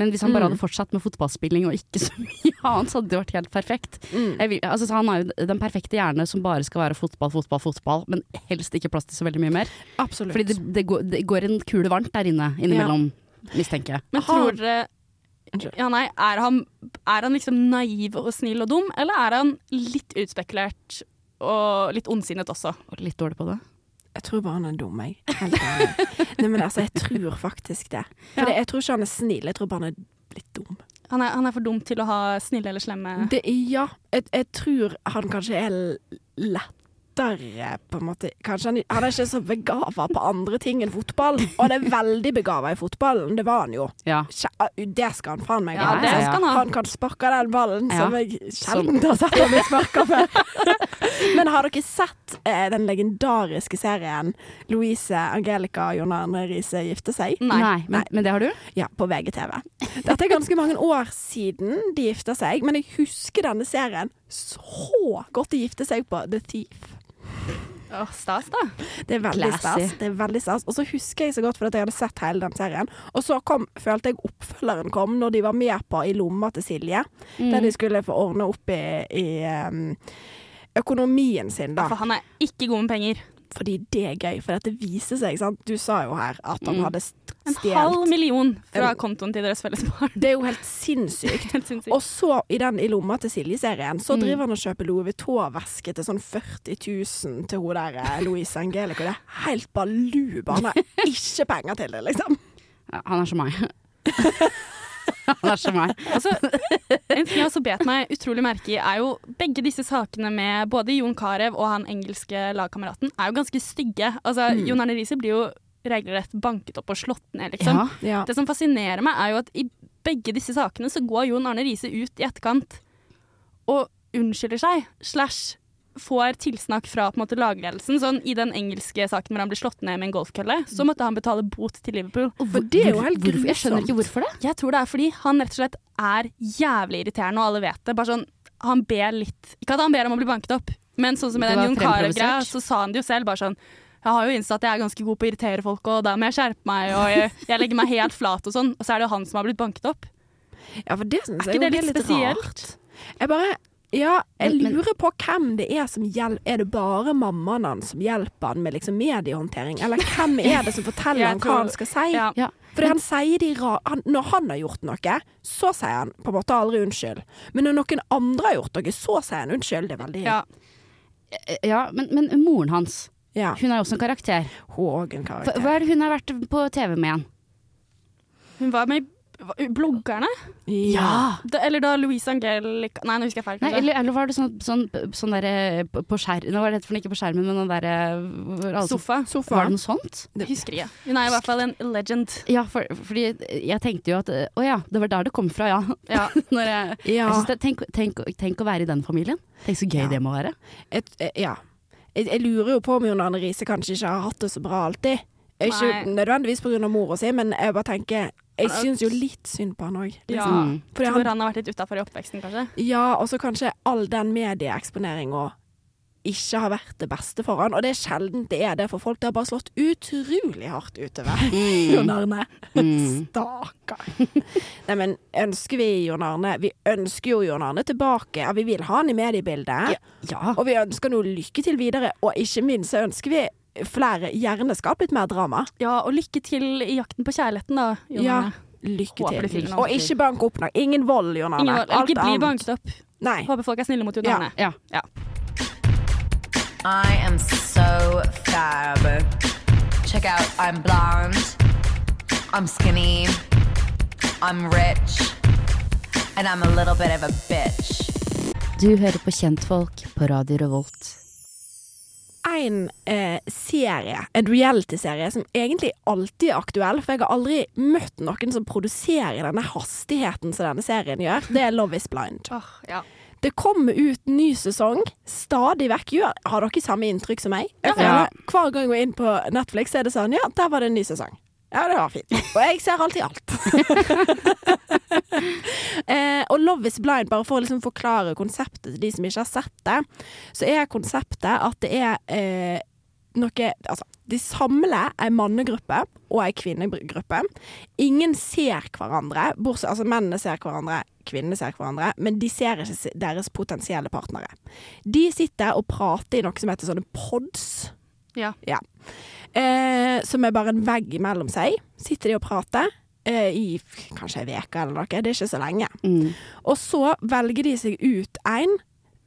Men hvis han bare Mm. hadde fortsatt med fotballspilling og ikke så mye annet, så hadde det vært helt perfekt. Mm. Jeg vil, altså, så han har jo den perfekte hjerne som bare skal være fotball, fotball, fotball, men helst ikke plass til så veldig mye mer. Absolutt. Fordi det, det, går, det går en kule varmt der inne innimellom, mistenker jeg. Men tror dere ja, nei, er, han, er han liksom naiv og snill og dum, eller er han litt utspekulert og litt ondsinnet også? Og litt dårlig på det? Jeg tror bare han er dum, jeg. Nei, men altså, jeg tror faktisk det. For ja. jeg tror ikke han er snill, jeg tror bare han er litt dum. Han er, han er for dum til å ha snille eller slemme Det, ja, jeg, jeg tror han kanskje er lettere på en måte Kanskje han, han er ikke så begava på andre ting enn fotball. Og han er veldig begava i fotballen, det var han jo. Ja. Det skal han faen meg Ja, ha. det skal han. Han kan sparke den ballen Ja. som jeg sjelden har sett ham sparke sparka før. Men har dere sett eh, den legendariske serien Louise Angelica og John Arne Riise gifte seg? Nei, men, men det har du? Ja, på VGTV. Dette er ganske mange år siden de gifta seg, men jeg husker denne serien så godt de gifte seg på The Thief. Åh, stas, da. Det er veldig Classy. stas. Det er veldig stas. Og så husker jeg så godt fordi jeg hadde sett hele den serien. Og så kom, følte jeg oppfølgeren kom når de var med på I lomma til Silje. Mm. Der de skulle få ordne opp i, i um, økonomien sin, da. For han er ikke god med penger. Fordi det er gøy. For dette viser seg, sant. Du sa jo her at han Mm. hadde stjålet En halv million fra En- kontoen til deres felles barn. Det er jo helt sinnssykt. Helt sinnssykt. Og så, i den I lomma til Silje-serien, så Mm. driver han og kjøper Louis Vuitton-veske til sånn 40 000 til hun der eh, Louise Angelico. Det er helt baluba. Han har ikke penger til det, liksom. Ja, han er som meg. han er som meg. Altså, en ting jeg også bet meg utrolig merke i, er jo begge disse sakene med både Jon Carew og han engelske lagkameraten er jo ganske stygge. Altså, Mm. Jon Arne Riise blir jo regelrett banket opp og slått ned, liksom. Ja. Ja. Det som fascinerer meg, er jo at i begge disse sakene så går Jon Arne Riise ut i etterkant og unnskylder seg, slash får tilsnakk fra på en måte lagledelsen. Sånn I den engelske saken hvor han blir slått ned med en golfkølle, så måtte han betale bot til Liverpool. For det er jo helt grusomt. Jeg skjønner ikke hvorfor det. Jeg tror det er fordi han rett og slett er jævlig irriterende, og alle vet det. Bare sånn, han ber litt Ikke at han ber om å bli banket opp, men sånn som med den Jon Carew-greia, så sa han det jo selv. bare sånn jeg har jo innsett at jeg er ganske god på å irritere folk, og da må jeg skjerpe meg, og jeg, jeg legger meg helt flat og sånn. Og så er det jo han som har blitt banket opp. Ja, for det syns Er jeg ikke jo det er litt litt spesielt? rart. Jeg bare Ja, jeg lurer på hvem det er som hjelper. Er det bare mammaen hans som hjelper han med liksom mediehåndtering, eller hvem er det som forteller han hva han skal si? Ja. Ja. Fordi han sier de ra han, Når han har gjort noe, så sier han på en måte aldri unnskyld. Men når noen andre har gjort noe, så sier han unnskyld. Det er veldig Ja. Ja, men, men moren hans, Ja. hun er jo også en karakter. Hun er også en karakter. hva er det hun har vært på TV med igjen? Hun var med i Bloggerne? Ja. Da, eller da Louise Angelica Nei, nå husker jeg feil. Nei, eller, eller var det sånn, sånn, sånn derre på skjermen skjerm Nå var det for ikke på skjermen, men den derre hvor Sofa. Sofa. Var det noe sånt? Husker jeg. Hun er i hvert fall en legend. Ja, for, fordi jeg tenkte jo at Å ja, det var der det kom fra, ja. Ja. Når jeg, Ja. jeg det, tenk, tenk, tenk å være i den familien. Tenk så gøy Ja. det må være. Et, eh, ja. Jeg, jeg lurer jo på om Jon Arne Riise kanskje ikke har hatt det så bra alltid. Ikke Nei. nødvendigvis pga. mora si, men jeg bare tenker Jeg syns jo litt synd på han òg. Ja. Mm. Fordi Tror han, han har vært litt utafor i oppveksten, kanskje. ja, og så kanskje all den medieeksponeringa ikke har vært det beste for han. Og det er sjelden det er det for folk. Det har bare slått utrolig hardt utover Jon Arne. Mm. Stakkar. Nei, men ønsker vi Jon Arne Vi ønsker jo Jon Arne tilbake. Ja, vi vil ha han i mediebildet. Ja. Og vi ønsker noe lykke til videre. Og ikke minst så ønsker vi flere Gjerne skap litt mer drama. Ja, og lykke til i jakten på kjærligheten, da. Jon Ja. Lykke Håper til. Og ikke bank opp noe. Ingen vold, Jon Arne. Ingen vold. Ikke bli banket opp. Nei. Håper folk er snille mot Jon Ja. Arne. Ja. Ja. I am so fab. Check out, I'm blonde, I'm skinny, I'm rich, and I'm a little bit of a bitch. Du hører på Kjentfolk på Radio Revolt. En eh, serie, en reality-serie, som egentlig alltid er aktuell, for jeg har aldri møtt noen som produserer denne hastigheten som denne serien gjør, det er Love is blind. Oh, ja. Det kommer ut ny sesong stadig vekk. Har dere samme inntrykk som meg? Ja. Hver gang jeg går inn på Netflix, er det sånn Ja, der var det en ny sesong. Ja, det var fint. Og jeg ser alltid alt. eh, og Love is blind, bare for å liksom forklare konseptet til de som ikke har sett det, så er konseptet at det er eh, noe Altså, de samler ei mannegruppe og ei kvinnegruppe. Ingen ser hverandre, bortsett Altså, mennene ser hverandre, kvinnene ser hverandre, men de ser ikke deres potensielle partnere. De sitter og prater i noe som heter sånne pods. Ja. Ja. Eh, som er bare en vegg mellom seg. Sitter de og prater eh, i kanskje ei uke eller noe. Det er ikke så lenge. Mm. Og så velger de seg ut en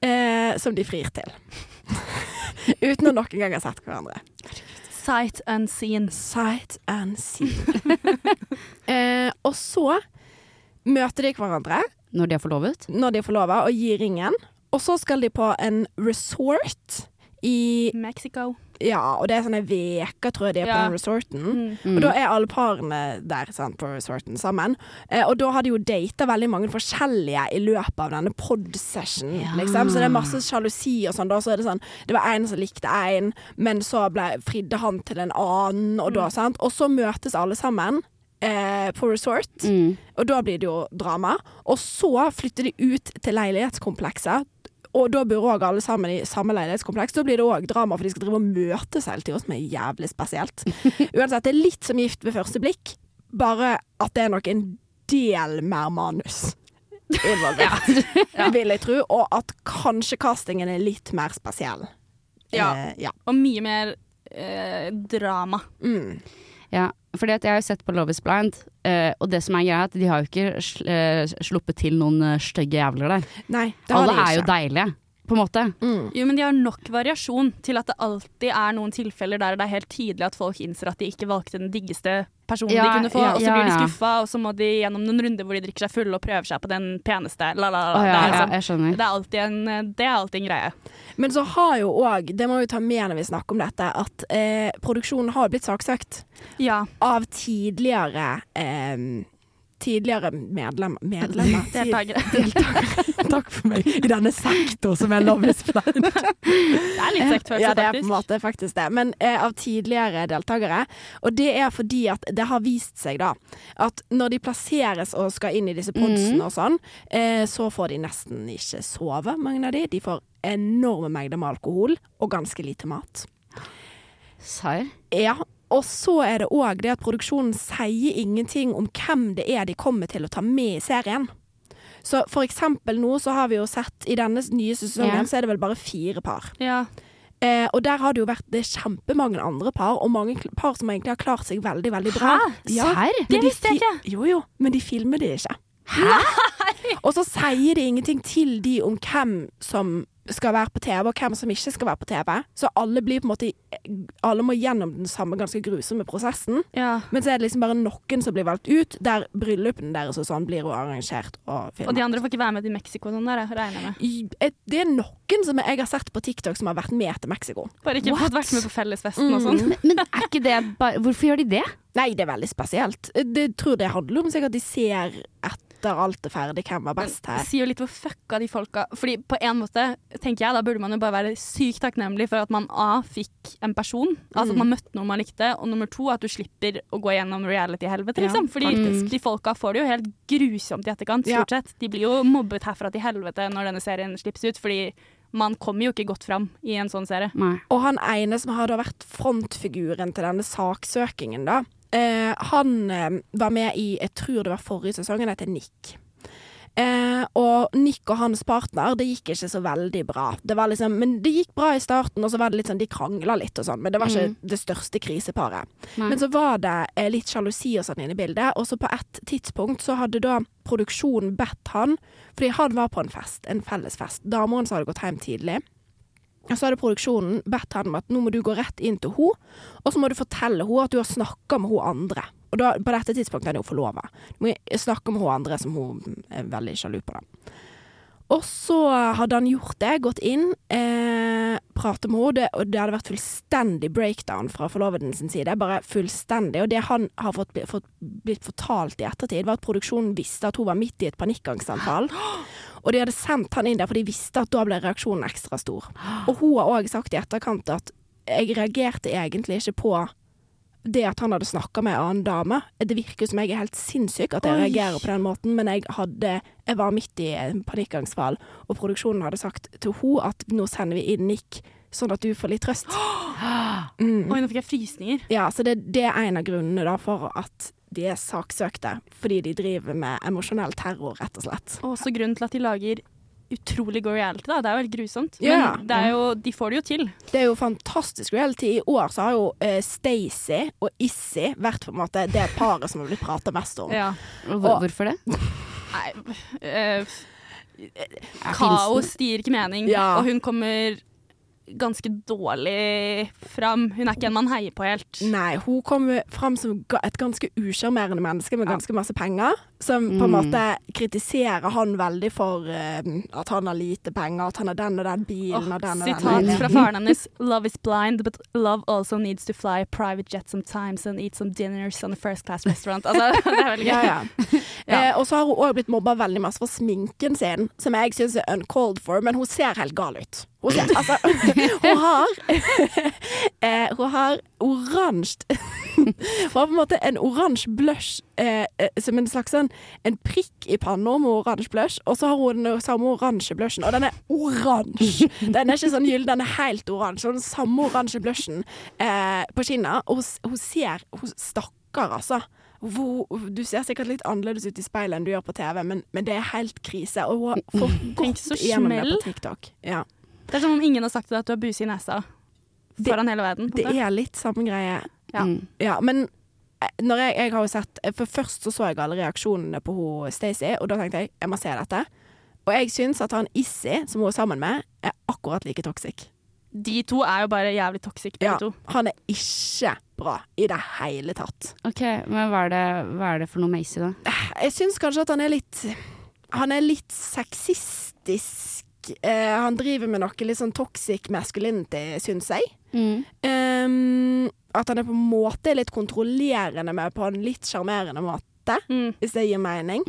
eh, som de frir til. Uten å noen gang ha sett hverandre. Sight unseen. Sight unseen. eh, og så møter de hverandre Når de er forlovet? når de er forlova, og gir ringen. Og så skal de på en resort i Mexico. Ja, og det er sånne veker, tror jeg de er på den resorten. Mm. Og da er alle parene der sant, på resorten sammen. Eh, og da har de jo data veldig mange forskjellige i løpet av denne pod-session, liksom. Så det er masse sjalusi og sånn. Da så er det sånn Det var en som likte en, men så ble, fridde han til en annen, og da, sant. Og så møtes alle sammen. Eh, på resort, og da blir det jo drama. Og så flytter de ut til leilighetskomplekset, og da bor òg alle sammen i samme leilighetskompleks. Da blir det òg drama, for de skal drive og møtes hele tida, som er jævlig spesielt. Uansett, det er litt som Gift ved første blikk, bare at det er nok en del mer manus involvert, vil jeg tro. Og at kanskje castingen er litt mer spesiell. Ja. Eh, ja. Og mye mer eh, drama. Mm. Ja, fordi at jeg har jo sett på Love is Blind, eh, og det som er greia, er at de har jo ikke sl eh, sluppet til noen eh, stygge jævler der. Nei, det har Alle de er jo deilige, på en måte. Jo, men de har nok variasjon til at det alltid er noen tilfeller der det er helt tydelig at folk innser at de ikke valgte den diggeste personen Ja, de kunne få, ja, og så ja, blir de ja. skuffa, og så må de gjennom noen runder hvor de drikker seg fulle og prøver seg på den peneste. La, la, la. Oh, ja, det, er ja, liksom, det, er alltid en, det er alltid en greie. Men så har jo òg, det må vi ta med når vi snakker om dette, at eh, produksjonen har blitt saksøkt Ja. av tidligere eh, Tidligere medlem, medlemmer Deltakere. Deltakere. Takk for meg. I denne sektor som er Love is Blind. Det er litt sektfølelse, Ja, det er på en måte faktisk det. Men eh, av tidligere deltakere. Og det er fordi at det har vist seg da at når de plasseres og skal inn i disse podsene mm. og sånn, eh, så får de nesten ikke sove, mange av de. De får enorme mengder med alkohol og ganske lite mat. Serr? Ja. Og så er det òg det at produksjonen sier ingenting om hvem det er de kommer til å ta med i serien. Så for eksempel nå så har vi jo sett i denne nye sesongen Ja. så er det vel bare fire par. Ja. Eh, og der har det jo vært det kjempemange andre par, og mange par som egentlig har klart seg veldig, veldig bra. Hæ? Serr? men Det visste jeg ikke. Jo jo, men de filmer det ikke. Hæ? Og så sier de ingenting til de om hvem som skal være på TV, og hvem som ikke skal være på TV. Så alle blir på en måte Alle må gjennom den samme ganske grusomme prosessen. Ja. Men så er det liksom bare noen som blir valgt ut, der bryllupene deres og sånn blir jo arrangert og filmet. Og de andre får ikke være med til Mexico og sånn der, regner jeg med. Det er noen som jeg har sett på TikTok som har vært med til Mexico. Bare ikke What? fått vært med på fellesfesten og Mm. sånn. Men, men er ikke det bare Hvorfor gjør de det? Nei, det er veldig spesielt. Det tror det handler om sikkert at de ser etter alt er ferdig, hvem var best her. Det sier jo litt hvor fucka de folka Fordi på en måte, tenker jeg, da burde man jo bare være sykt takknemlig for at man A fikk en person, altså at Mm. man møtte noen man likte, og nummer to at du slipper å gå gjennom reality-helvete, Ja, liksom. Fordi faktisk. de folka får det jo helt grusomt i etterkant, Ja. stort sett. De blir jo mobbet herfra til helvete når denne serien slippes ut, fordi man kommer jo ikke godt fram i en sånn serie. Nei. Og han ene som har da vært frontfiguren til denne saksøkingen, da. Eh, han eh, var med i, jeg tror det var forrige sesong, han heter Nick. Eh, og Nick og hans partner, det gikk ikke så veldig bra. Det var liksom, men det gikk bra i starten, og så var det litt sånn, de krangla litt og sånn, men det var ikke Mm. det største kriseparet. Nei. Men så var det eh, litt sjalusi og sånn inne i bildet, og så på et tidspunkt så hadde da produksjonen bedt han, fordi han var på en fest, en felles fest. Dama hans hadde gått hjem tidlig. Og så hadde produksjonen bedt henne om at nå må du gå rett inn til henne, og så må du fortelle henne at du har snakka med hun andre. Og da, på dette tidspunktet er hun forlova. Du må snakke med hun andre som hun er veldig sjalu på. da. Og så hadde han gjort det, gått inn, eh, pratet med henne, og det hadde vært fullstendig breakdown fra forloveden sin side. Bare fullstendig. Og det han har fått, fått blitt fortalt i ettertid, var at produksjonen visste at hun var midt i et panikkangstanfall. Og de hadde sendt han inn der, for de visste at da ble reaksjonen ekstra stor. Og hun har òg sagt i etterkant at jeg reagerte egentlig ikke på det at han hadde snakka med en annen dame. Det virker som jeg er helt sinnssyk at jeg Oi. reagerer på den måten, men jeg, hadde, jeg var midt i en panikkangstfall, og produksjonen hadde sagt til hun at nå sender vi inn Nick, sånn at du får litt trøst. Mm. Oi, nå fikk jeg frysninger. Ja, så det, det er en av grunnene da for at de er saksøkte, fordi de driver med emosjonell terror, rett og slett. Og også grunnen til at de lager utrolig god reality, da. Det er jo helt grusomt. Ja. Men det er jo, de får det jo til. Det er jo fantastisk reality. I år så har jo uh, Stacey og Issy vært på en måte det paret som har blitt prata mest om. Ja. Og hvor- hvorfor det? Nei uh, Kaos gir ikke mening, Ja. og hun kommer ganske dårlig fram. Hun er ikke en man heier på helt. Nei, hun kommer fram som et ganske usjarmerende menneske med ganske masse penger, som på en Mm. måte kritiserer han veldig for eh, at han har lite penger, at han har den og den bilen oh, og den og den. Sitat fra faren hennes. Love is blind, but love also needs to fly a private jet sometimes and eat some dinners on a first class restaurant. Altså, det er veldig gøy. Ja, ja. Eh, og så har hun òg blitt mobba veldig masse for sminken sin, som jeg syns er uncalled for, men hun ser helt gal ut. Hun, ser, altså, hun har eh, Hun har oransje Hun har på en måte en oransje blush eh, eh, som en slags sånn En prikk i panna med oransje blush, og så har hun den samme oransje blushen, og den er oransje! Den er ikke sånn gyllen, den er helt oransje. Den samme oransje blushen eh, på kinna. og hun, hun ser Hun stakkar, altså. Hvor, du ser sikkert litt annerledes ut i speilet enn du gjør på TV, men, men det er helt krise. Og hun har fått gått gjennom det på TikTok. Ja. Det er som om ingen har sagt til deg at du har buse i nesa foran hele verden. Det er litt samme greie. Ja. Ja, men eh, når jeg, jeg har jo sett For først så så jeg alle reaksjonene på hun Stacey, og da tenkte jeg jeg må se dette. Og jeg syns at han Issy, som hun er sammen med, er akkurat like toxic. De to er jo bare jævlig toxic, begge Ja, to. han er ikke bra i det hele tatt. Ok, Men hva er det, hva er det for noe med Issy, da? Jeg syns kanskje at han er litt Han er litt sexistisk. Eh, han driver med noe litt sånn toxic masculinity, syns jeg. Um, at han er på en måte litt kontrollerende med på en litt sjarmerende måte, hvis det gir mening.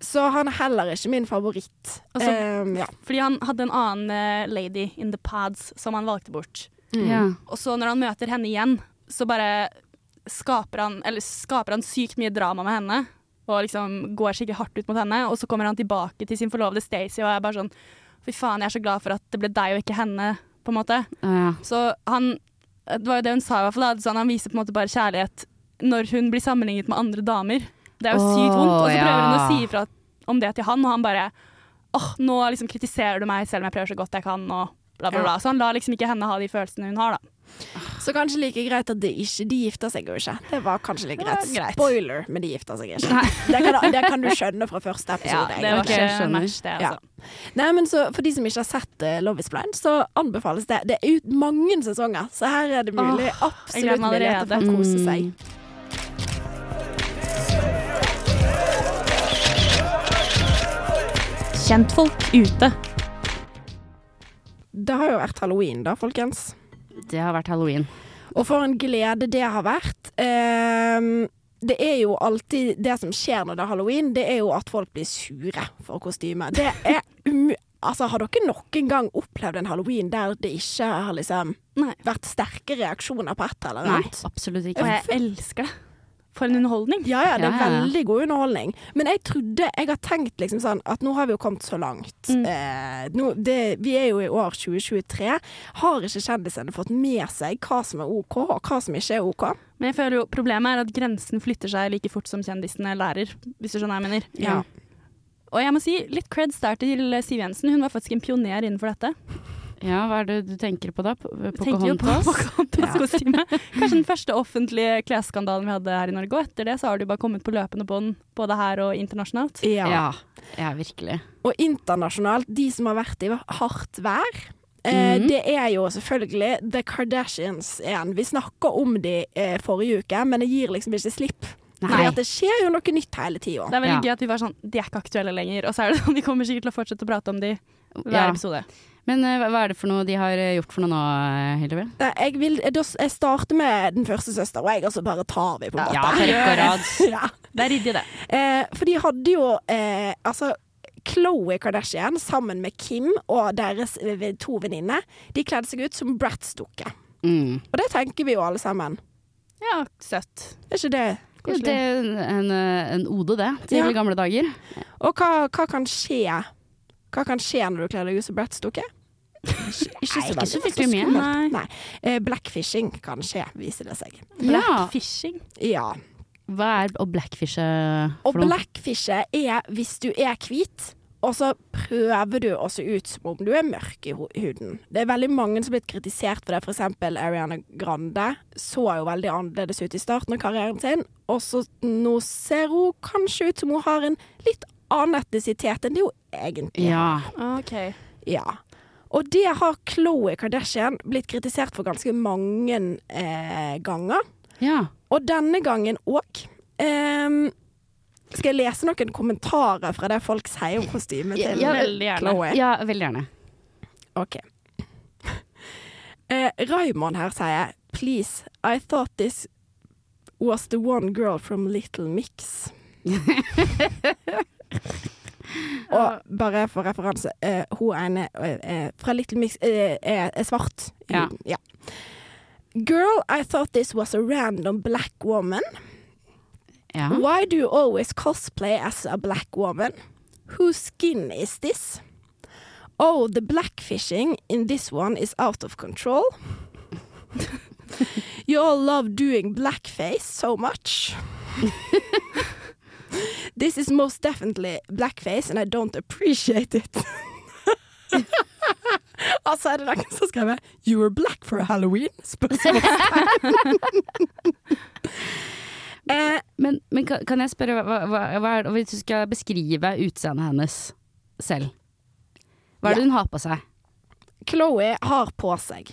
Så han er heller ikke min favoritt. Altså, Um, ja. Fordi han hadde en annen eh, lady in the pads som han valgte bort. Mm. Ja. Og så når han møter henne igjen, så bare skaper han, eller skaper han sykt mye drama med henne. Og liksom går skikkelig hardt ut mot henne. Og så kommer han tilbake til sin forlovede Stacey og er bare sånn Fy faen, jeg er så glad for at det ble deg og ikke henne, på en måte. Ja. Så han Det var jo det hun sa, i hvert fall. da, Sånn, han viser på en måte bare kjærlighet når hun blir sammenlignet med andre damer. Det er jo sykt vondt. Og så prøver hun å si ifra om det til han, og han bare åh, nå liksom kritiserer du meg selv om jeg prøver så godt jeg kan, og bla, bla, Ja. bla. Så han lar liksom ikke henne ha de følelsene hun har, da. Så kanskje like greit at de ikke De gifter seg jo ikke. Det var kanskje like greit. greit. Spoiler, men de gifter seg ikke. Det kan, det kan du skjønne fra første episode. Ja, det var ikke match, det, altså. Nei, men så For de som ikke har sett uh, Love is blind, så anbefales det. Det er ut mange sesonger, så her er det mulig. Åh, absolutt muligheter for å kose Mm. seg. Kjentfolk ute. Det har jo vært halloween, da, folkens. Det har vært halloween. Og for en glede det har vært. Um, det er jo alltid Det som skjer når det er halloween, det er jo at folk blir sure for kostymet. Det er um, Altså, har dere noen gang opplevd en halloween der det ikke har liksom vært sterke reaksjoner på et eller Nei, absolutt ikke. Og jeg elsker det. For en underholdning. Ja, ja, det er Ja, ja, veldig god underholdning. Men jeg trodde Jeg har tenkt liksom sånn at nå har vi jo kommet så langt. Mm. Eh, nå, det, vi er jo i år 2023. Har ikke kjendisene fått med seg hva som er OK, og hva som ikke er OK? Men jeg føler jo problemet er at grensen flytter seg like fort som kjendisene lærer, hvis du skjønner hva jeg mener. Ja. Og jeg må si litt creds der til Siv Jensen. Hun var faktisk en pioner innenfor dette. Ja, hva er det du tenker på da? Pocahontas? Pocahontas-kostyme. Kanskje den første offentlige klesskandalen vi hadde her i Norge. Og etter det så har du bare kommet på løpende bånd, både her og internasjonalt. Ja. Ja. ja, virkelig. Og internasjonalt, de som har vært i hardt vær. Eh, Mhm. Det er jo selvfølgelig The Kardashians igjen. Vi snakka om de eh, forrige uke, men det gir liksom ikke slipp. Nei. Fordi at det skjer jo noe nytt hele tida. Det er veldig Ja. gøy at vi var sånn De er ikke aktuelle lenger. Og så er det sånn vi kommer sikkert til å fortsette å prate om de hver Ja. episode. Men eh, hva er det for noe de har eh, gjort for noe nå, Hillevi? Hildebrand? Jeg, vil, jeg, starter med den første søster, og jeg, og så bare tar vi på en måte. Ja, på rekke og rad. ja. Det er ryddig, det. Eh, for de hadde jo eh, altså Khloe Kardashian sammen med Kim og deres eh, to venninner, de kledde seg ut som Bratz-dukker. Mm. Og det tenker vi jo alle sammen. Ja, søtt. Er ikke det Det er en, eh, en ode, det, til Ja. gamle dager. Og hva, hva kan skje Hva kan skje når du kler deg ut som Bratz-dukke? Ikke, ikke Nei, ikke så fryktelig mye. Nei. Nei. Eh, blackfishing kan skje, viser det seg. Ja. Ja. Hva er å blackfishe Å for noe? blackfishe er hvis du er hvit, og så prøver du å se ut som om du er mørk i huden. Det er veldig mange som har blitt kritisert for det. For eksempel Ariana Grande så jo veldig annerledes ut i starten av karrieren sin, og så nå ser hun kanskje ut som hun har en litt annen etnisitet enn det hun egentlig Ja. Okay. OK. Ja. Og det har Khloe Kardashian blitt kritisert for ganske mange eh, ganger. Ja. Og denne gangen òg. Ehm, skal jeg lese noen kommentarer fra det folk sier om kostymet til Ja, veldig gjerne. Chloe? Ja, veldig gjerne. OK. Eh, Raymond her sier Please, I thought this was the one girl from Little Mix. Og bare for referanse, uh, hun ene uh, eh, fra Little Mix uh, er, er svart. Ja. ja. Girl, I thought this was a random black woman. Ja. Why do you always cosplay as a black woman? Whose skin is this? Oh, the blackfishing in this one is out of control. you all love doing blackface so much. this is most definitely blackface, and I don't appreciate it. altså er det noen som skriver 'You were black for Halloween?' Spørsmålstegn. eh, Men, men kan, kan jeg spørre, hva, hva, hva er det, hvis du skal beskrive utseendet hennes selv? Hva er det Ja. hun har på seg? Chloé har på seg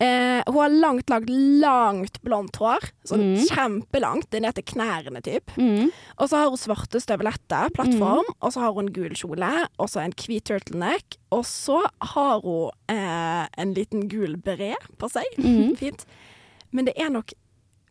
eh, Hun har langt, langt, langt blondt hår. Sånn Mm. kjempelangt. Ned til knærne, typ. Mm. Og så har hun svarte støvletter, plattform. Og så har hun gul kjole, og så en hvit turtleneck. Og så har hun eh, en liten gul beret på seg. Mhm. Fint. Men det er nok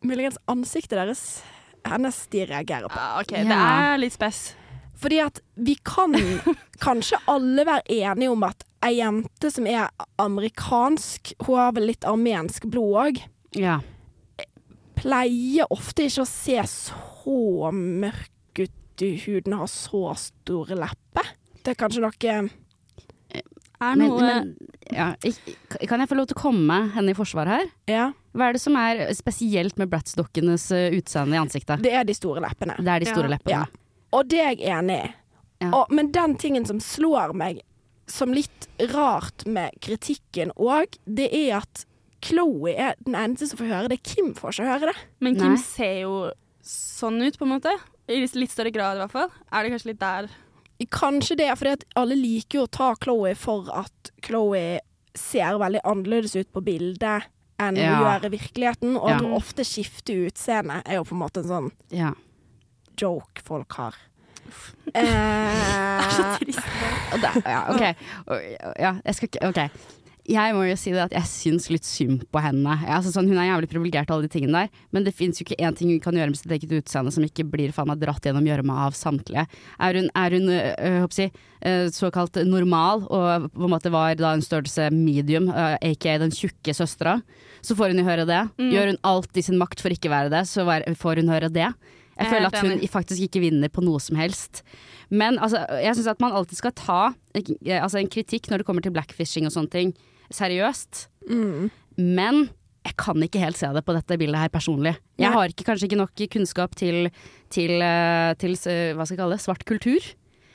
muligens ansiktet deres hennes de reagerer på. Ah, OK, det er litt spess. Fordi at vi kan kanskje alle være enige om at ei jente som er amerikansk, hun har vel litt armensk blod òg, Ja. pleier ofte ikke å se så mørk ut i huden og ha så store lepper. Det er kanskje noe Er noe men ja, ik- kan jeg få lov til å komme henne i forsvar her? Ja. Hva er det som er spesielt med Bratz-dokkenes eh, utseende i ansiktet? Det er de store leppene. Det er de store Ja. leppene. Ja. Og det er jeg enig i. Ja. Og- Men den tingen som slår meg som litt rart med kritikken òg, det er at Chloé er den eneste som får høre det. Kim får ikke høre det. Men Kim Nei. ser jo sånn ut, på en måte. I litt større grad, i hvert fall. Er det kanskje litt der Kanskje det for alle liker jo å ta Chloé for at Chloé ser veldig annerledes ut på bildet enn hun gjør i virkeligheten, og at hun ofte skifter utseende, er jo på en måte en sånn Ja. joke folk har. Eh, det, ja, ok. Ja, jeg skal ikke Ok. Jeg må jo si det at jeg syns litt synd på henne. Altså sånn, hun er jævlig privilegert alle de tingene der, men det fins jo ikke én ting hun kan gjøre med sitt eget utseende som ikke blir faen meg dratt gjennom gjørma av samtlige. Er hun, er hun øh, øh, øh, såkalt normal, og på en måte var da en størrelse medium, øh, aka den tjukke søstera, så får hun jo høre det. Mm. Gjør hun alt i sin makt for ikke være det, så får hun høre det. Jeg Jeg er føler at hun enig. faktisk ikke vinner på noe som helst. Men altså, jeg syns at man alltid skal ta altså, en kritikk når det kommer til blackfishing og sånne ting, seriøst. mm. Men jeg kan ikke helt se det på dette bildet her personlig. Jeg har ikke, kanskje ikke nok kunnskap til, til, eh, til hva skal jeg kalle det, svart kultur.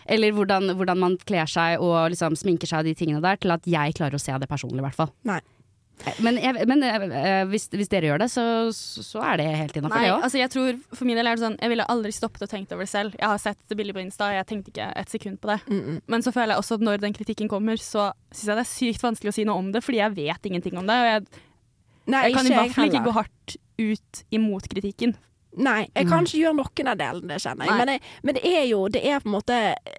Eller hvordan, hvordan man kler seg og liksom sminker seg og de tingene der, til at jeg klarer å se det personlig, i hvert fall. Nei. Men, jeg, men jeg, hvis, hvis dere gjør det, så, så er det helt innafor, det òg. altså jeg tror for min del er det sånn Jeg ville aldri stoppet og tenkt over det selv. Jeg har sett det bildet på Insta, jeg tenkte ikke et sekund på det. Mm, Men så føler jeg også at når den kritikken kommer, så syns jeg det er sykt vanskelig å si noe om det, fordi jeg vet ingenting om det. Og jeg, Nei, jeg kan i hvert fall ikke gå hardt ut imot kritikken. Nei, jeg kan ikke gjøre noen av delene, det kjenner jeg. Men, jeg. men det er jo Det er på en måte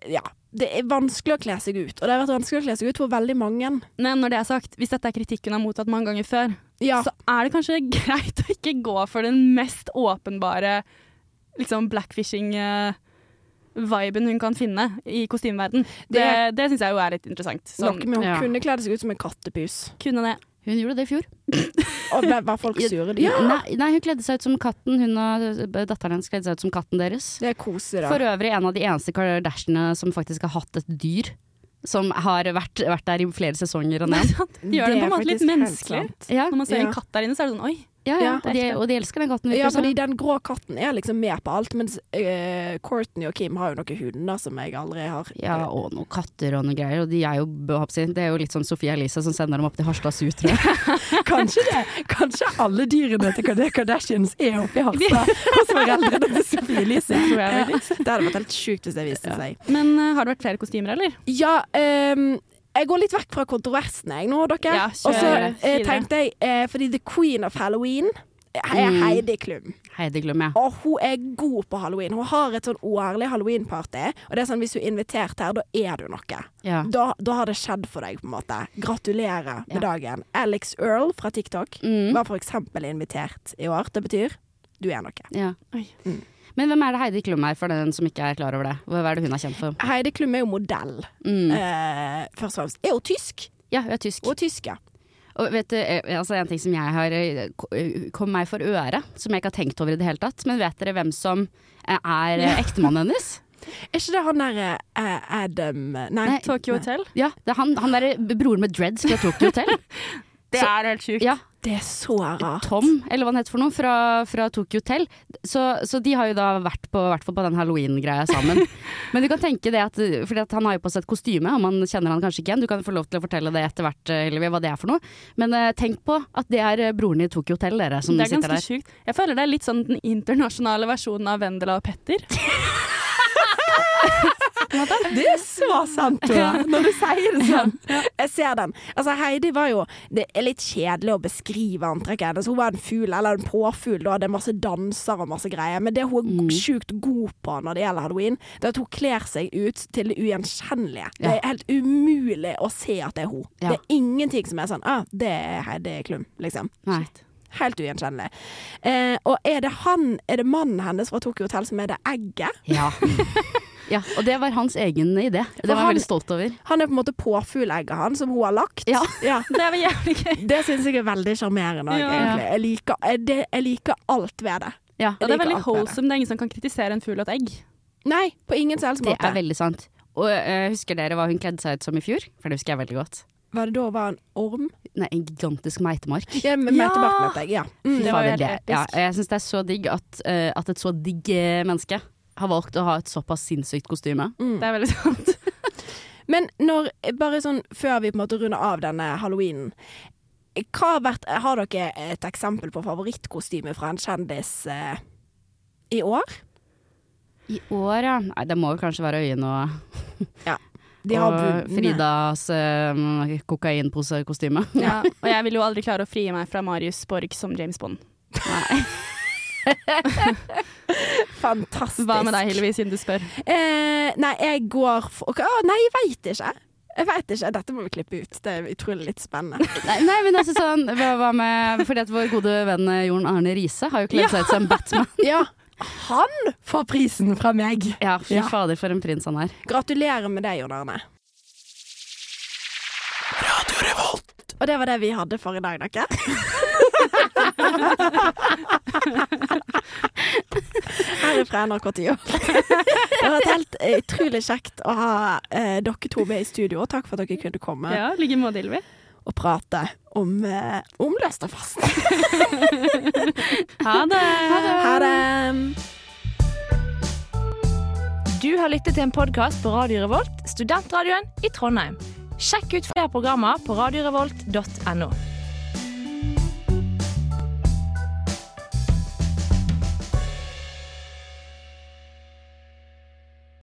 Ja. Det er vanskelig å kle seg ut, og det har vært vanskelig å kle seg ut for veldig mange. Men når det er sagt, hvis dette er kritikk hun har mottatt mange ganger før, Ja. så er det kanskje greit å ikke gå for den mest åpenbare liksom blackfishing-viben hun kan finne i kostymeverden. Det, Det- det syns jeg jo er litt interessant. Sånn, Noe med hun ja. kunne kledd seg ut som en kattepus. kunne det. Hun gjorde det i fjor. Og ble- var folk sure? Ja, Nei, nei, hun kledde seg ut som katten. Hun og datteren hennes kledde seg ut som katten deres. det er koselig, da. For øvrig en av de eneste Kardashiane som faktisk har hatt et dyr. Som har vært, vært der i flere sesonger og ned. Gjør det på en måte litt menneskelig. Ja, Når man ser Ja. en katt der inne, så er det sånn oi. Ja, ja. Og, de, og de elsker den katten. Ja, fordi den grå katten er liksom med på alt, mens uh, Courtney og Kim har jo noen hunder som jeg aldri har Ja, og noen katter og noen greier. Og de er jo, det er jo litt sånn Sofie Elise som sender dem opp til Harstad Zoo, tror jeg. Kanskje det. Kanskje alle dyrene til Kard- Kardashians er oppe i Harstad hos foreldrene til Sofie Elise. Tror jeg Ja, det hadde vært helt sjukt hvis det viste seg. Men uh, har det vært flere kostymer, eller? Ja, ehm, jeg går litt vekk fra kontroversen jeg nå, dere. Ja, Og så eh, tenkte jeg, eh, fordi The Queen of Halloween er Mm. Heidi Klum. Heidi Klum, ja. Og hun er god på halloween. Hun har et sånn årlig halloweenparty. Og det er sånn hvis du er invitert her, da er du noe. Ja. Da, da har det skjedd for deg, på en måte. Gratulerer med Ja. dagen. Alex Earl fra TikTok Mm. var for eksempel invitert i år. Det betyr du er noe. Ja. Mm. Men hvem er det Heidi Klum er, for den som ikke er klar over det? Hva er det hun er kjent for? Heidi Klum er jo modell, Mm. eh, først og fremst. Er hun tysk? Ja, hun er tysk. Er tysk, ja. Og vet du, eh, altså en ting som jeg har eh, kom meg for øre, som jeg ikke har tenkt over i det hele tatt. Men vet dere hvem som eh, er ja. ektemannen hennes? Er ikke det han derre uh, Adam Nei, Nei, Tokyo Hotel. Ja, det er han, han derre broren med dreads fra Tokyo Hotel. Det Så- er helt sjukt. Ja, Det er så rart. Tom, eller hva han heter for noe, fra, fra Tokyo Hotel. Så, så de har jo da vært på, vært på den halloween-greia sammen. Men du kan tenke det at Fordi at han har jo på seg et kostyme, og man kjenner han kanskje ikke igjen. Du kan få lov til å fortelle det etter hvert, eh, Hillevi, hva det er for noe. Men uh, tenk på at det er eh, broren i Tokyo Hotel, dere, som Det er ganske der. sjukt. Jeg føler det er litt sånn den internasjonale versjonen av Vendela og Petter. Det er så sant, Tora, når du sier det sånn. Jeg ser den. Altså, Heidi var jo Det er litt kjedelig å beskrive antrekket hennes. Hun var en fugl, eller en påfugl, da. Det er masse danser og masse greier. Men det hun Mm. er sjukt god på når det gjelder halloween, det er at hun kler seg ut til det ugjenkjennelige. Det er helt umulig å se at det er hun. Det er ingenting som er sånn ah, det er Heidi Klum, liksom. Nei. Helt ugjenkjennelig. Eh, og er det han, er det mannen hennes fra Tokyo Hotel som er det egget? Ja. ja. Og det var hans egen idé. Det var jeg veldig stolt over. Han er på en måte påfuglegget han, som hun har lagt. Ja. Det var jævlig gøy. Det syns jeg er veldig sjarmerende. Ja. egentlig. Jeg liker, jeg, det, jeg liker alt ved det. Ja. og det er veldig wholesome. Det er ingen som kan kritisere en fugl og et egg. Nei, på ingen som helst Det er veldig sant. Og uh, husker dere hva hun kledde seg ut som i fjor? For det husker jeg veldig godt. Var det da var en orm? Nei, en gigantisk meitemark. Ja, med Ja! jeg. Ja. Mm. Det var helt det- episk. Ja, jeg syns det er så digg at, uh, at et så digg eh, menneske har valgt å ha et såpass sinnssykt kostyme. Mm. Det er veldig sant. Men når, bare sånn før vi på en måte runder av denne halloweenen hva har, vært, har dere et eksempel på favorittkostyme fra en kjendis uh, i år? I år, ja. Nei, det må jo kanskje være øyene og, De har og. Fridas uh, kokainposekostyme. Ja, og jeg vil jo aldri klare å frie meg fra Marius Borg som James Bond. Nei. Fantastisk. Hva med deg, Hillevi, siden du spør? Eh, nei, jeg går for Å, Nei, jeg veit ikke. Jeg vet ikke. Dette må vi klippe ut. Det er utrolig litt spennende. Nei, nei, men altså sånn hva, hva med Fordi at vår gode venn Jorn Arne Riise har jo kledd seg ut som Batman. ja, han får prisen fra meg. Ja, fy Ja. fader, for en prins han er. Gratulerer med deg, Jon Arne. Og det var det vi hadde for i dag, dere. Her er fra NRK Tio. Det har vært helt eh, utrolig kjekt å ha eh, dere to med i studio. Takk for at dere kunne komme Ja, like måte, Hillevi. Og prate om, eh, om løst og fast. Ha det. Ha det. Du har lyttet til en podkast på Radio Revolt, studentradioen i Trondheim. Sjekk ut flere programmer på radiorevolt.no.